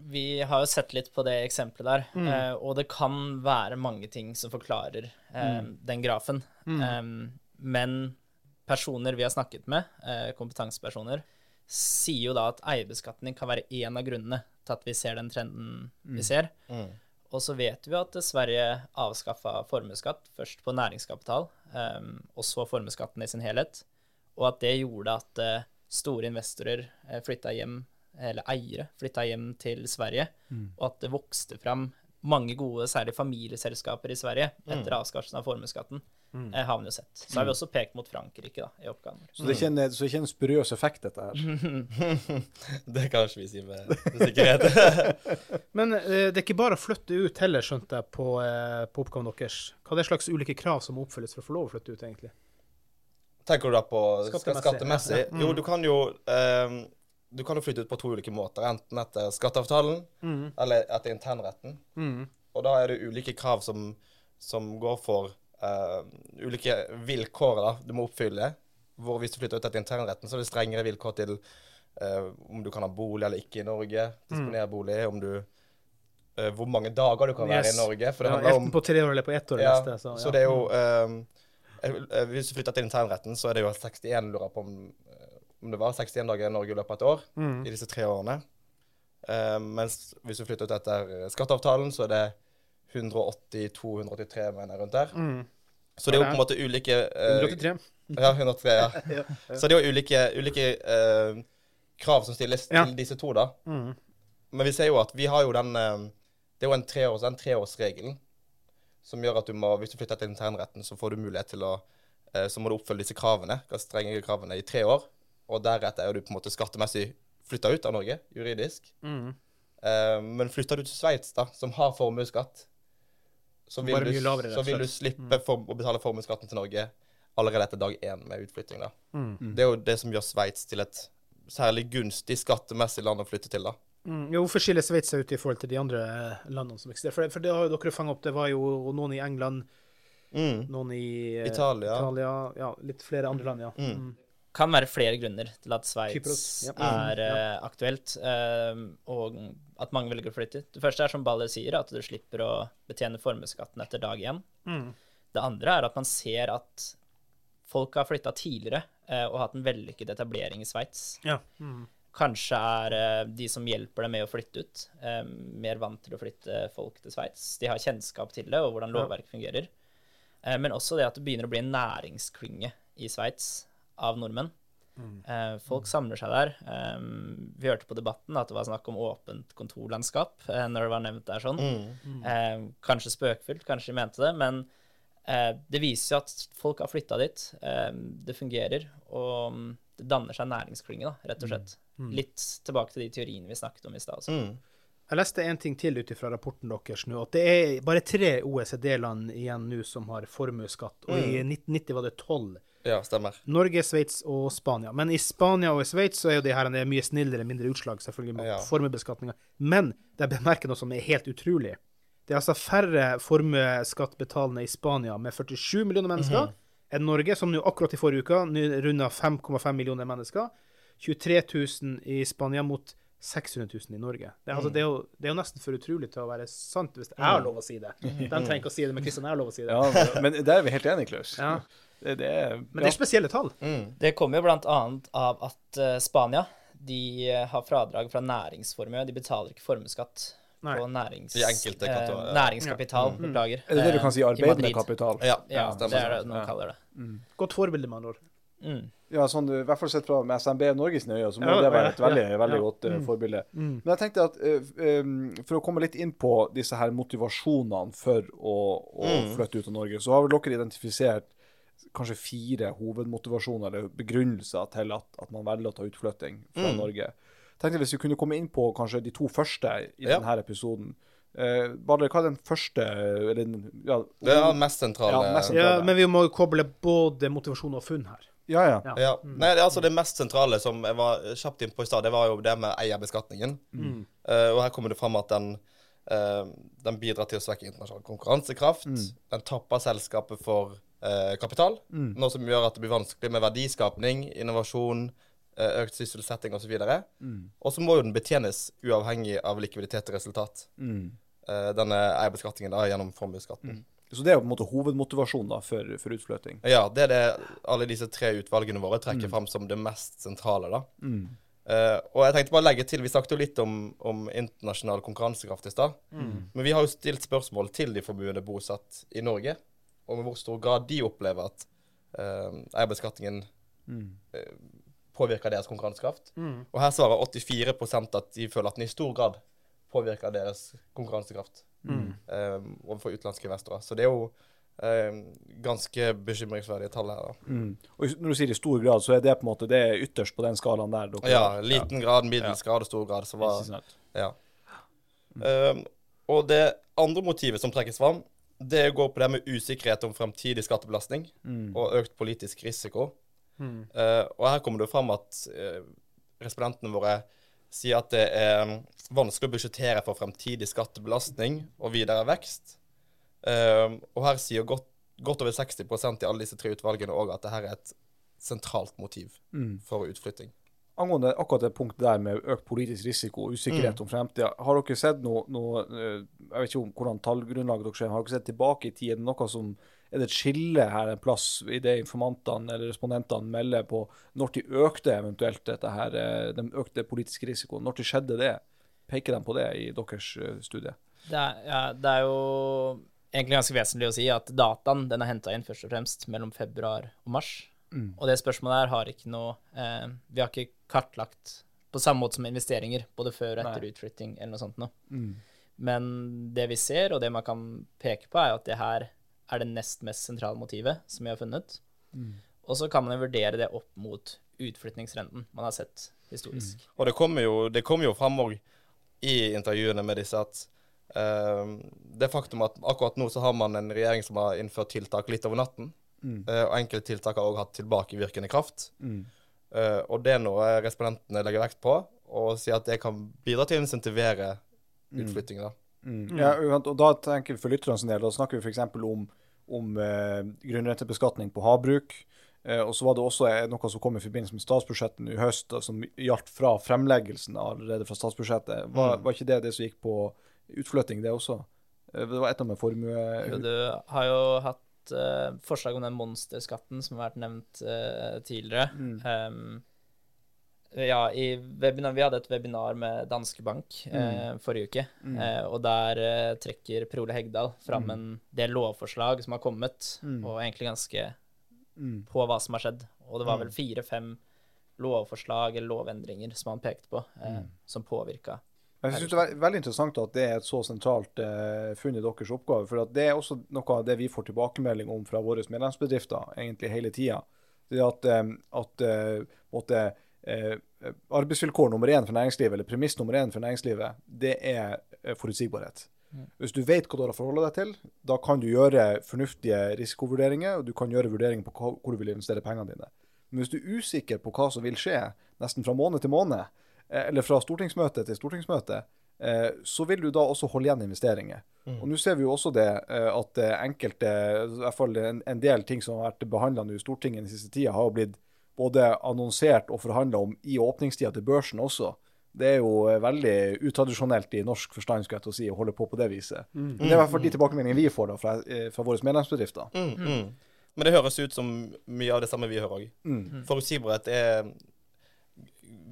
Vi har jo sett litt på det eksempelet der, eh, og det kan være mange ting som forklarer eh, den grafen. Eh, men personer vi har snakket med, eh, kompetansepersoner, sier jo da at eierbeskatning kan være én av grunnene til at vi ser den trenden vi ser. Og så vet vi at Sverige avskaffa formuesskatt, først på næringskapital, og så formuesskatten i sin helhet, og at det gjorde at eh, store investorer eh, flytta hjem, eller eiere flytta hjem til Sverige, og at det vokste fram mange gode, særlig familieselskaper i Sverige etter avskaffelsen av formuesskatten. eh, har vi jo sett. Så har vi også pekt mot Frankrike da, i oppgaven. Så det er ikke en, så det er ikke en spuriøs effekt, dette her. Det kan ikke vi si med, med sikkerhet. Men eh, det er ikke bare å flytte ut heller, skjønte jeg, på, eh, på oppgaven deres. Hva er det slags ulike krav som må oppfylles for å få lov å flytte ut, egentlig? Tenker du da på Skattemessig, skattemessig? Ja. Mm. Jo, du kan jo ehm, du kan jo flytte ut på to ulike måter. Enten etter skatteavtalen eller etter internretten. Og da er det ulike krav som, som går for uh, ulike vilkår da, du må oppfylle. Hvor hvis du flytter ut etter internretten, så er det strengere vilkår til uh, om du kan ha bolig eller ikke i Norge. Disponere bolig. Om du eh, Hvor mange dager du kan være Yes. i Norge. For det Ja, handler om enten på tre år eller på ett år. ja, neste, så, ja. så det er jo eh, Hvis du flytter til internretten, så er det jo 61 lurer på om, om det var 61 dager i Norge i løpet av et år Mm. i disse tre årene. Uh, mens hvis du flytter ut etter eh, skatteavtalen, så er det 182-183, mener jeg, rundt der. Mm. Så det er jo på en måte ulike uh, 183. Ja, 103, ja. Så det er jo ulike, ulike uh, krav som stilles til disse to, da. Mm. Men vi ser jo at vi har jo den eh, Det er jo en treårs, den treårsregelen som gjør at du må, hvis du flytter til internretten, så får du mulighet til å eh, Så må du oppfølge disse kravene, strenge kravene, i tre år. Og deretter er du på en måte skattemessig flytta ut av Norge, juridisk. Mm. Uh, men flytter du til Sveits, da, som har formuesskatt, så vil, du, lavere, så vil du slippe for, å betale formuesskatten til Norge allerede etter dag én med utflytting. da. Mm. Det er jo det som gjør Sveits til et særlig gunstig skattemessig land å flytte til, da. Mm. Jo, hvorfor skiller Sveits seg ut i forhold til de andre eh, landene som eksisterer? For, for det har jo dere fanget opp. Det var jo noen i England, Mm. noen i eh, Italia. Italia ja, litt flere andre land, ja. Mm. Kan være flere grunner til at Sveits Kypros, ja. er eh, aktuelt, eh, og at mange velger å flytte. Det første er som Balle sier, at du slipper å betjene formuesskatten etter dag én. Mm. Det andre er at man ser at folk har flytta tidligere eh, og hatt en vellykket etablering i Sveits. Ja. Mm. Kanskje er de som hjelper dem med å flytte ut, eh, mer vant til å flytte folk til Sveits. De har kjennskap til det og hvordan lovverket fungerer. Eh, men også det at det begynner å bli en næringsklynge i Sveits av nordmenn. Eh, folk samler seg der. Um, vi hørte på debatten at det var snakk om åpent kontorlandskap eh, når det var nevnt der sånn. Eh, kanskje spøkefullt, kanskje de mente det, men eh, det viser jo at folk har flytta dit. Eh, det fungerer, og mm, det danner seg en næringsklynge, da, rett og slett. Litt tilbake til de teoriene vi snakket om i stad. også. Mm. Jeg leste en ting til ut fra rapporten deres nå, at det er bare tre OECD-land igjen nå som har formuesskatt, og i 1990 var det tolv. Ja, stemmer. Norge, Sveits og Spania. Men i Spania og i Sveits så er jo de her er mye snillere, mindre utslag selvfølgelig med Ja. formuebeskatninga. Men er bemerker noe som er helt utrolig. Det er altså færre formuesskattbetalende i Spania med 47 millioner mennesker enn Norge, som nå akkurat i forrige uke runda 5,5 millioner mennesker. 23 000 i Spania mot 600 000 i Norge. Det er, altså, det er, jo, det er jo nesten for utrolig til å være sant, hvis jeg har lov å si det. De trenger ikke å si det, men Kristian har lov å si det. Ja, men der er vi helt enige, Klaus. Ja. Det, det er, Men det er spesielle tall. Det kommer jo annet av at eh, Spania de eh, har fradrag fra næringsformue. De betaler ikke formuesskatt Nei. på nærings, eh, kategorier. næringskapital. Beklager. er det det du kan si? Arbeidende kapital? Ja, Ja, det er det noen Ja. kaller det. Godt forbilde, med andre ord. Mm. Ja, sånn, I hvert fall sett fra med SMB Norges øyne, så må Ja, det være et veldig, ja, veldig godt uh, Mm. forbilde. Mm. Men jeg tenkte at uh, um, for å komme litt inn på disse her motivasjonene for å, å Mm. flytte ut av Norge, så har vel dere identifisert kanskje fire hovedmotivasjoner eller begrunnelser til at, at man velger å ta utflytting fra Mm. Norge. tenkte Hvis vi kunne komme inn på kanskje de to første i Ja. denne episoden. Uh, Badler, hva er den første eller, ja, Det er den mest sentrale. Ja, mest Ja, men vi må jo koble både motivasjon og funn her. Ja, ja. Ja. Ja. Nei, det, altså det mest sentrale som jeg var kjapt inn på i stad, det var jo det med eierbeskatningen. Mm. Uh, og her kommer det fram at den, uh, den bidrar til å svekke internasjonal konkurransekraft. Den tapper selskapet for uh, kapital, noe som gjør at det blir vanskelig med verdiskapning, innovasjon, økt sysselsetting osv. Og, og så må jo den betjenes uavhengig av likviditet og resultat. Mm. Eh, denne eierbeskatningen da, gjennom formuesskatten. Så det er jo på en måte hovedmotivasjonen da, for, for utflytting. Ja, det er det alle disse tre utvalgene våre trekker fram som det mest sentrale. da. Eh, og jeg tenkte bare å legge til, Vi snakket jo litt om, om internasjonal konkurransekraft i stad. Men vi har jo stilt spørsmål til de forbudene bosatt i Norge om i hvor stor grad de opplever at uh, eierbeskatningen eh, påvirker deres konkurransekraft. Og her svarer 84% at de føler at den i stor grad påvirker deres konkurransekraft eh, overfor utenlandske investorer. Så det er jo um, ganske bekymringsverdige tall her. da. Mm. Og når du sier i stor grad, så er det på en måte det er ytterst på den skalaen der. Dere Ja, liten grad, middels grad og stor grad. Så var, ja. Um, og det andre motivet som trekkes fram, det går på det med usikkerhet om fremtidig skattebelastning og økt politisk risiko. Uh, og her kommer det fram at uh, respondentene våre sier at det er vanskelig å budsjettere for fremtidig skattebelastning og videre vekst. Um, og her sier godt, godt over 60% i alle disse tre utvalgene òg at dette er et sentralt motiv for utflytting. Angående akkurat det punktet der med økt politisk risiko og usikkerhet om fremtida, har dere sett noe, noe eh, Jeg vet ikke om hvordan tallgrunnlaget dere ser, har dere sett tilbake i tid? Er det noe som er det et skille her en plass i det informantene eller respondentene melder på når de økte eventuelt dette her, eh, den økte politiske risikoen? Når de skjedde det? Peker de på det i deres eh, studie? Det, er, ja, det er jo egentlig ganske vesentlig å si at dataen den er henta inn først og fremst mellom februar og mars. Og det spørsmålet her har ikke noe eh, Vi har ikke kartlagt på samme måte som investeringer, både før og etter utflytting eller noe sånt noe. Men det vi ser, og det man kan peke på, er at det her er det nest mest sentrale motivet som vi har funnet. Og så kan man jo vurdere det opp mot utflyttingsrenten man har sett historisk. Og det kommer jo, det kommer jo fram òg i intervjuene med disse at uh, det faktum at akkurat nå så har man en regjering som har innført tiltak litt over natten. eh, og enkelte tiltak har òg hatt tilbakevirkende kraft. Uh, og det er noe respondentene legger vekt på, og sier at det kan bidra til å insentivere utflytting. da. Ja, og da tenker vi for lytterne sin del, da snakker vi f.eks. om, om eh, grunnrentebeskatning på havbruk. Eh, og så var det også eh, noe som kom i forbindelse med statsbudsjettet i høst, da, som gjaldt fra fremleggelsen allerede fra statsbudsjettet. Var, var ikke det det som gikk på utflytting, det også? Eh, det var et av med formue... Jo, du har jo hatt eh, forslag om den monsterskatten som har vært nevnt eh, tidligere. Um, ja, i webinar, vi hadde et webinar med Danske Bank eh, forrige uke, eh, og der eh, trekker Per Ole Hegdal fram en del lovforslag som har kommet, og egentlig ganske på hva som har skjedd. Og det var vel fire-fem lovforslag eller lovendringer som han pekte på, eh, som påvirka. Jeg synes det er veldig interessant at det er et så sentralt eh, funn i deres oppgave. For at det er også noe av det vi får tilbakemelding om fra våre medlemsbedrifter egentlig hele tida. Det at, eh, at eh, måtte, arbeidsvilkår nummer én for næringslivet, eller premiss nummer én for næringslivet, det er eh, forutsigbarhet. Hvis du vet hva du har å forholde deg til, da kan du gjøre fornuftige risikovurderinger, og du kan gjøre vurderinger på hvor du vil investere pengene dine. Men hvis du er usikker på hva som vil skje, nesten fra måned til måned, eh, eller fra stortingsmøte til stortingsmøte, eh, så vil du da også holde igjen investeringer. Og Nå ser vi jo også det eh, at eh, enkelte, i hvert fall en, en del ting som har vært behandla i Stortinget den siste tida, har jo blitt både annonsert og forhandla om i åpningstida til børsen også. Det er jo eh, veldig utradisjonelt i norsk forstand skal jeg til å si, å holde på på det viset. Men det er i hvert fall de tilbakemeldingene vi får da fra, eh, fra våre medlemsbedrifter. Mm, mm. Men det høres ut som mye av det samme vi hører òg. Mm. Forutsigbarhet er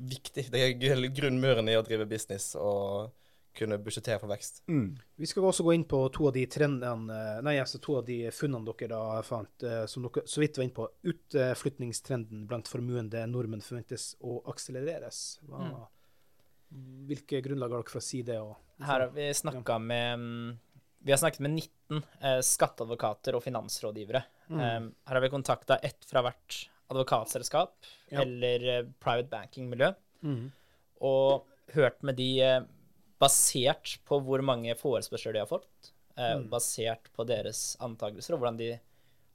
viktig. Det er grunnmuren i å drive business og kunne budsjettere for vekst. Mm. Vi skal også gå inn på to av de trendene, nei, altså to av de funnene dere da fant, eh, som dere så vidt var inne på. Utflytningstrenden blant formuende nordmenn forventes å akselereres. Hva, Hvilke grunnlag har dere for å si det? Og, Her har vi snakka med mm, Vi har snakket med 19 eh, skatteadvokater og finansrådgivere. Mm. Eh, her har vi kontakta ett fra hvert advokatselskap Ja. eller eh, private banking-miljø, Mm. og hørt med de eh, basert på hvor mange forespørsler de har fått, eh, Mm. basert på deres antakelser og hvordan de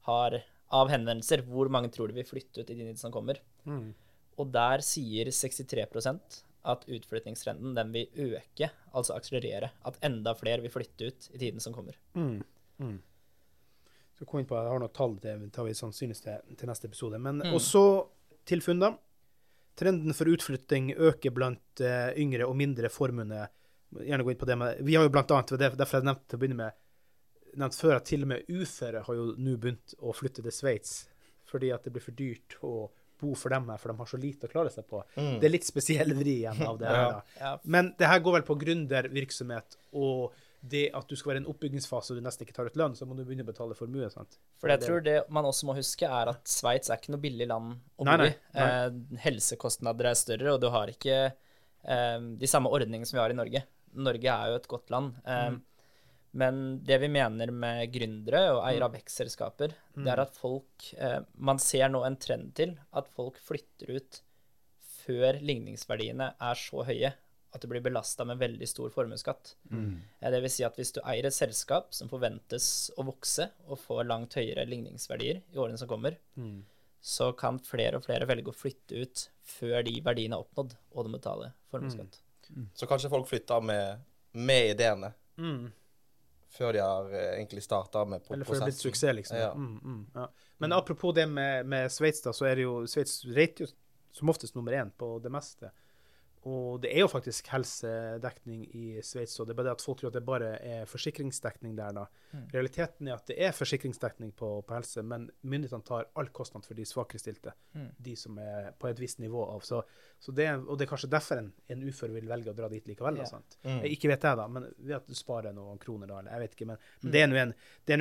har av henvendelser, hvor mange tror de vil flytte ut i tiden som kommer. Mm. Og der sier 63% at utflyttingstrenden den vil øke, altså akselerere. At enda flere vil flytte ut i tiden som kommer. Mm. Mm. Så kom inn på, Jeg har noen tall, det tar vi sannsynligvis til, til neste episode. Men Mm. også til funn, da. Trenden for utflytting øker blant uh, yngre og mindre formuende. Gjerne gå inn på det med Vi har jo blant annet, det er derfor jeg nevnte til å begynne med, nevnt før at til og med uføre har jo nå begynt å flytte til Sveits fordi at det blir for dyrt å bo for dem her, for de har så lite å klare seg på. Det er litt spesiell vri igjen av det her. da. Ja. Men det her går vel på gründervirksomhet og det at du skal være i en oppbyggingsfase og du nesten ikke tar ut lønn, så må du begynne å betale formue. sant? For jeg tror det man også må huske, er at Sveits er ikke noe billig land å bo i. Eh, helsekostnader er større, og du har ikke eh, de samme ordningene som vi har i Norge. Norge er jo et godt land. Eh, Men det vi mener med gründere og eiere av vekstselskaper, det er at folk eh, Man ser nå en trend til at folk flytter ut før ligningsverdiene er så høye at du blir belasta med veldig stor formuesskatt. Eh, Det vil si at hvis du eier et selskap som forventes å vokse og få langt høyere ligningsverdier i årene som kommer, så kan flere og flere velge å flytte ut før de verdiene er oppnådd, og de betaler formuesskatt. Så kanskje folk flytter med, med ideene Mm. før de har eh, egentlig starta med prosessen. Eller før det er blitt suksess, liksom. Ja. Mm, mm, ja. Men apropos det med, med Sveits, da, så er det jo Sveits rater jo som oftest nummer én på det meste. Og det er jo faktisk helsedekning i Sveits, og det er bare det at folk tror at det bare er forsikringsdekning der, da. Realiteten er at det er forsikringsdekning på, på helse, men myndighetene tar all kostnad for de svakerestilte. De som er på et visst nivå av. Så, så det, og det er kanskje derfor en, en ufør vil velge å dra dit likevel. Da, Ja. sant? Eh, Ikke vet jeg, da, men ved at du sparer noen kroner da, eller jeg vet ikke. Men, men det er nå en,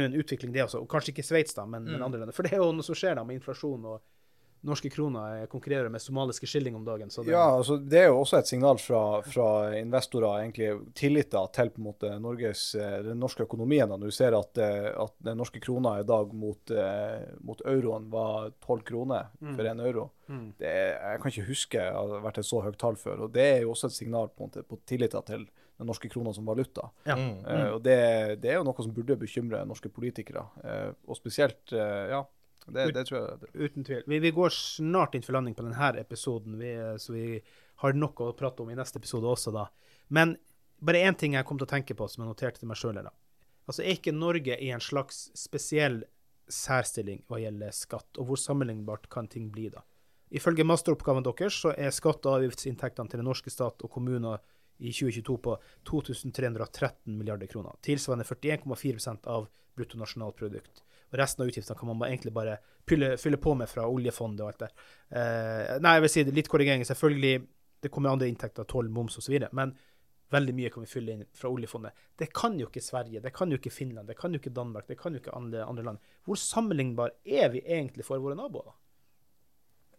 en utvikling, det også. Og kanskje ikke Sveits, da, men, men andre land. For det er jo noe som skjer da med inflasjon, og norske kroner konkurrerer med somaliske skilling om dagen. Så det, Ja, altså det er jo også et signal fra, fra investorer, egentlig tilliter til på en måte Norges, eh, den norske økonomien. da. Når du ser at, eh, at den norske krona i dag mot, eh, mot euroen var 12 kroner for én euro. Mm. Det jeg kan ikke huske at det har vært et så høyt tall før. og Det er jo også et signal på, måte, på tilliten til den norske krona som valuta. Ja. Mm. Uh, og det, det er jo noe som burde bekymre norske politikere. uh, og spesielt uh, Ja, det, det tror jeg Uten tvil. Vi, vi går snart inn for landing på denne episoden, vi, så vi har noe å prate om i neste episode også, da. Men bare én ting jeg kom til å tenke på, som jeg noterte til meg sjøl. Altså, er ikke Norge i en slags spesiell særstilling hva gjelder skatt, og hvor sammenlignbart kan ting bli da? Ifølge masteroppgaven deres så er skatte- og avgiftsinntektene til den norske stat og kommuner i 2022 på 2313 milliarder kroner, tilsvarende 41,4% av bruttonasjonalprodukt. Og resten av utgiftene kan man egentlig bare fylle, fylle på med fra oljefondet og alt det. Eh, nei, jeg vil si det, litt korrigering. Selvfølgelig, det kommer andre inntekter, toll, moms osv. Men veldig mye kan vi fylle inn fra oljefondet. Det kan jo ikke Sverige, det kan jo ikke Finland, det kan jo ikke Danmark, det kan jo ikke andre, andre land. Hvor sammenlignbar er vi egentlig for våre naboer?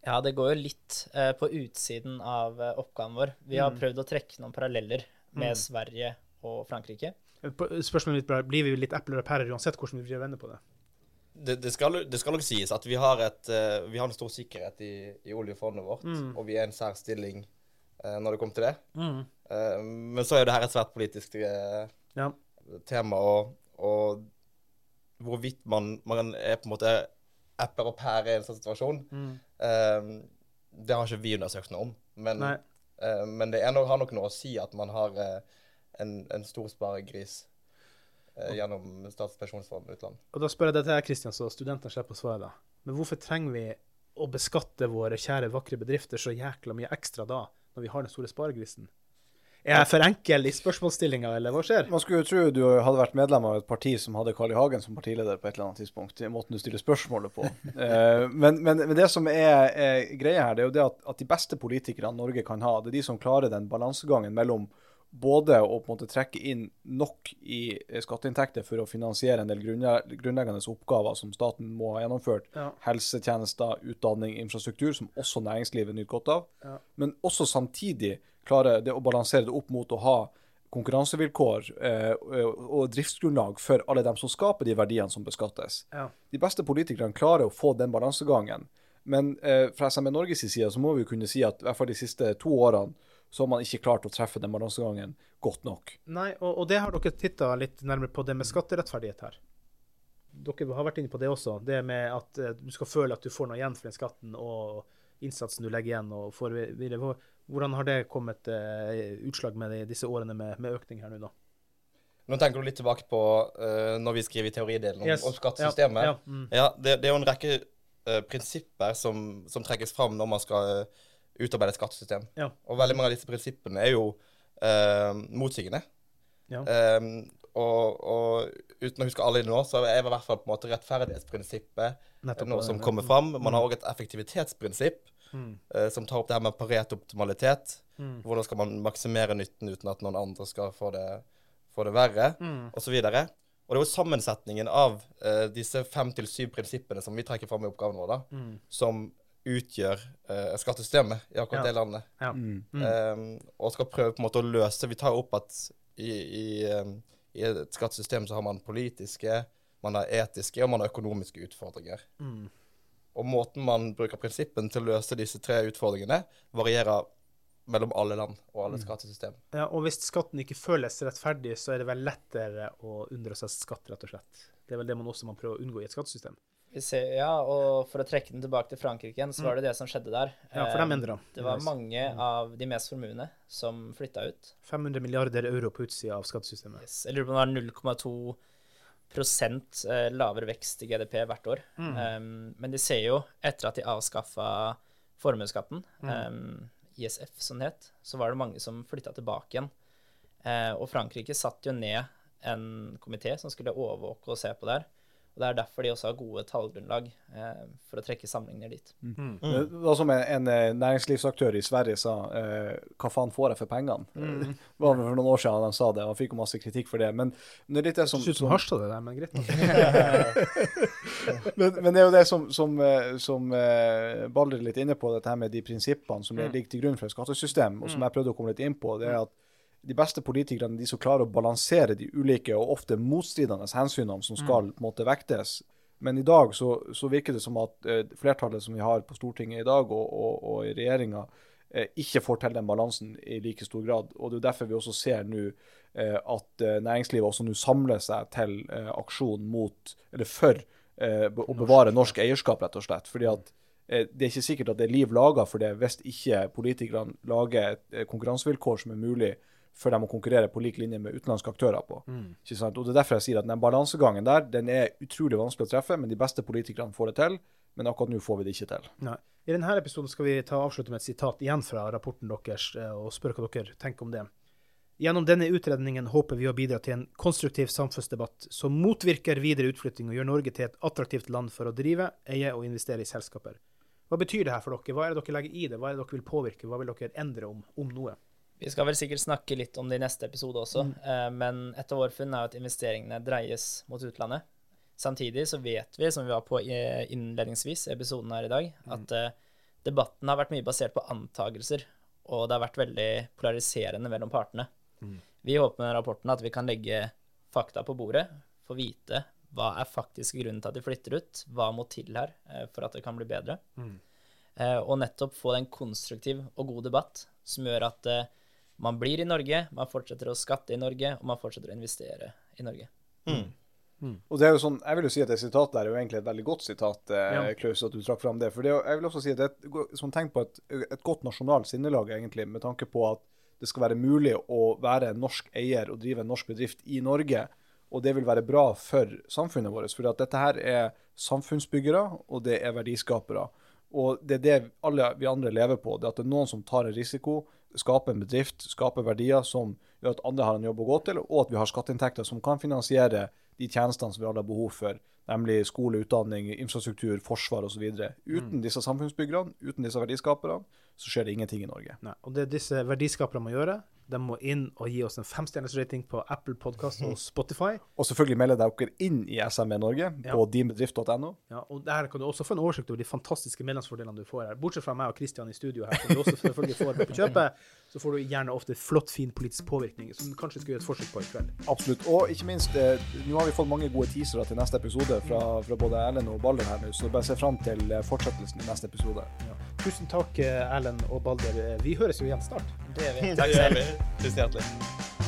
Ja, det går jo litt eh, på utsiden av eh, oppgaven vår. Vi har prøvd å trekke noen paralleller med Sverige og Frankrike. Spørsmålet mitt blir vi litt epler og pærer uansett hvordan vi vrir og vender på det? Det, det, skal, det skal nok sies at vi har, et, eh, vi har en stor sikkerhet i, i oljefondet vårt, og vi er en sær stilling eh, når det kommer til det. Eh, men så er det her et svært politisk Ja. tema, og, og hvorvidt man, man er på en måte apper og pærer i en sånn situasjon, eh, det har ikke vi undersøkt noe om. Men, men det er nok, har nok noe å si at man har en, en stor sparegris gjennom Statens pensjonsfond utland. Og da spør jeg deg til deg, Kristian, så studentene slipper å svare da. Men hvorfor trenger vi å beskatte våre kjære, vakre bedrifter så jækla mye ekstra da, når vi har den store sparegrisen? Er jeg for enkel i spørsmålsstillinga, eller hva skjer? Man skulle jo tro du hadde vært medlem av et parti som hadde Carl I. Hagen som partileder på et eller annet tidspunkt. i måten du stiller spørsmålet på. Eh, men, men, men det som er, er greia her, det er jo det at, at de beste politikerne Norge kan ha, det er de som klarer den balansegangen mellom både å på en måte trekke inn nok i skatteinntekter for å finansiere en del grunnleggende oppgaver som staten må ha gjennomført, Ja. helsetjenester, utdanning, infrastruktur, som også næringslivet nyter godt av, Ja. men også samtidig klare det å balansere det opp mot å ha konkurransevilkår eh, og driftsgrunnlag for alle dem som skaper de verdiene som beskattes. Ja. De beste politikerne klarer å få den balansegangen. Men eh, fra SME Norges side så må vi kunne si at i hvert fall de siste to årene så har man ikke klart å treffe den balansegangen godt nok. Nei, og, og det har dere titta litt nærmere på, det med skatterettferdighet her. Dere har vært inne på det også, det med at eh, du skal føle at du får noe igjen for den skatten og innsatsen du legger igjen. og får videre. Hvordan har det kommet eh, utslag med de, disse årene med, med økning her nå, da? Nå tenker du litt tilbake på uh, når vi skriver i teoridelen om, Yes. om skattesystemet. Ja, Ja, ja, mm. det, det er jo en rekke uh, prinsipper som, som trekkes fram når man skal eh, utarbeide et skattesystem. Ja. Og veldig mange av disse prinsippene er jo uh, motsigende. Ja. Eh, og, og uten å huske alle nå, så er i hvert fall på en måte rettferdighetsprinsippet Nettopp, noe som kommer fram. Man har òg et effektivitetsprinsipp Mm. eh, som tar opp det her med parert optimalitet. Mm. Hvordan skal man maksimere nytten uten at noen andre skal få det, få det verre, Mm. og så videre. Og det er jo sammensetningen av uh, disse fem til syv prinsippene som vi trekker fram i oppgaven vår, da, Mm. som utgjør uh, skattesystemet i akkurat Ja. det landet. Ja. Mm. Um, og skal prøve på en måte å løse Vi tar opp at i, i, um, i et skattesystem så har man politiske, man har etiske og man har økonomiske utfordringer. Mm. Og måten man bruker prinsippen til å løse disse tre utfordringene, varierer mellom alle land og alle skattesystem. Ja, og hvis skatten ikke føles rettferdig, så er det vel lettere å unndra seg skatt, rett og slett. Det er vel det man også man prøver å unngå i et skattesystem. Vi ser, ja, og for å trekke den tilbake til Frankrike igjen, så var det det som skjedde der. Ja, for dem Eh, endra. Det var mange av de mest formuende som flytta ut. 500 milliarder euro på utsida av skattesystemet. Yes. Jeg lurer på om det var 0,2 prosent eh, lavere vekst i GDP hvert år. Um, men de ser jo, etter at de avskaffa formuesskatten, um, ISF som det het, så var det mange som flytta tilbake igjen. Uh, og Frankrike satte jo ned en komité som skulle overvåke og se på det her. Og det er derfor de også har gode tallgrunnlag eh, for å trekke sammenligninger dit. Det var som en, en eh, næringslivsaktør i Sverige sa eh, Hva faen får jeg for pengene? Det var for noen år siden han sa det, og han fikk jo masse kritikk for det. Men, det er litt det som, Det som Harstad, det der, men greit. men, men det er jo det som, som, eh, som eh, Balder er litt inne på, dette her med de prinsippene som ligger til grunn for et skattesystem, og som jeg prøvde å komme litt inn på. det er at de beste politikerne de som klarer å balansere de ulike og ofte motstridende hensynene som skal mm. måtte vektes. Men i dag så, så virker det som at eh, flertallet som vi har på Stortinget i dag, og, og, og i regjeringa, eh, ikke får til den balansen i like stor grad. Og Det er derfor vi også ser nå eh, at eh, næringslivet også nå samler seg til eh, aksjon mot, eller for eh, å bevare norsk eierskap, rett og slett. Fordi at eh, det er ikke sikkert at det er liv laga for det hvis ikke politikerne lager et konkurransevilkår som er mulig for dem å konkurrere på lik linje med utenlandske aktører på. Ikke sant? Og Det er derfor jeg sier at den balansegangen der den er utrolig vanskelig å treffe, men de beste politikerne får det til. Men akkurat nå får vi det ikke til. Nei. I denne episoden skal vi ta avslutte med et sitat igjen fra rapporten deres, eh, og spørre hva dere tenker om det. Gjennom denne utredningen håper vi å bidra til en konstruktiv samfunnsdebatt som motvirker videre utflytting og gjør Norge til et attraktivt land for å drive, eie og investere i selskaper. Hva betyr det her for dere? Hva er det dere legger i det? Hva er det dere vil påvirke? Hva vil dere endre om, om noe? Vi skal vel sikkert snakke litt om det i neste episode også, eh, men et av våre funn er at investeringene dreies mot utlandet. Samtidig så vet vi, som vi var på innledningsvis i episoden her i dag, at eh, debatten har vært mye basert på antagelser, og det har vært veldig polariserende mellom partene. Vi håper med rapporten at vi kan legge fakta på bordet, få vite hva er faktisk grunnen til at de flytter ut, hva må til her eh, for at det kan bli bedre. Eh, og nettopp få en konstruktiv og god debatt som gjør at eh, man blir i Norge, man fortsetter å skatte i Norge, og man fortsetter å investere i Norge. Og det er jo sånn, Jeg vil jo si at det sitatet der er jo egentlig et veldig godt sitat, eh, Ja. Klaus, at du trakk fram det. For det, er jeg vil også si at det er et, sånn tenk på et, et godt nasjonalt sinnelag, egentlig, med tanke på at det skal være mulig å være en norsk eier og drive en norsk bedrift i Norge. Og det vil være bra for samfunnet vårt. For at dette her er samfunnsbyggere, og det er verdiskapere. Og det er det alle vi andre lever på. Det at det er noen som tar en risiko, skaper en bedrift, skape verdier som gjør at andre har en jobb å gå til, og at vi har skatteinntekter som kan finansiere de tjenestene som vi alle har behov for, nemlig skole, utdanning, infrastruktur, forsvar osv. Uten disse samfunnsbyggerne, uten disse verdiskaperne, så skjer det ingenting i Norge. Nei. Og det disse verdiskaperne må gjøre, de må inn og gi oss en femstjerners rating på Apple Podcast og Spotify. Og selvfølgelig melde dere inn i SME Norge Ja. på dinbedrift.no. Ja, og der kan du også få en oversikt over de fantastiske medlemsfordelene du får her. Bortsett fra meg og Kristian i studio her, som du også selvfølgelig får på kjøpet, så får du gjerne ofte flott, fin politisk påvirkning, som du kanskje skal gjøre et forsøk på i kveld. Absolutt. Og ikke minst, eh, nå har vi fått mange gode teasere til neste episode fra, fra både Erlend og Balder her nå, så bare se fram til eh, fortsettelsen i neste episode. Ja. Tusen takk, eh, Erlend og Balder. Vi høres jo igjen snart. Det gjør vi. Det gjør vi. Tusen hjertelig.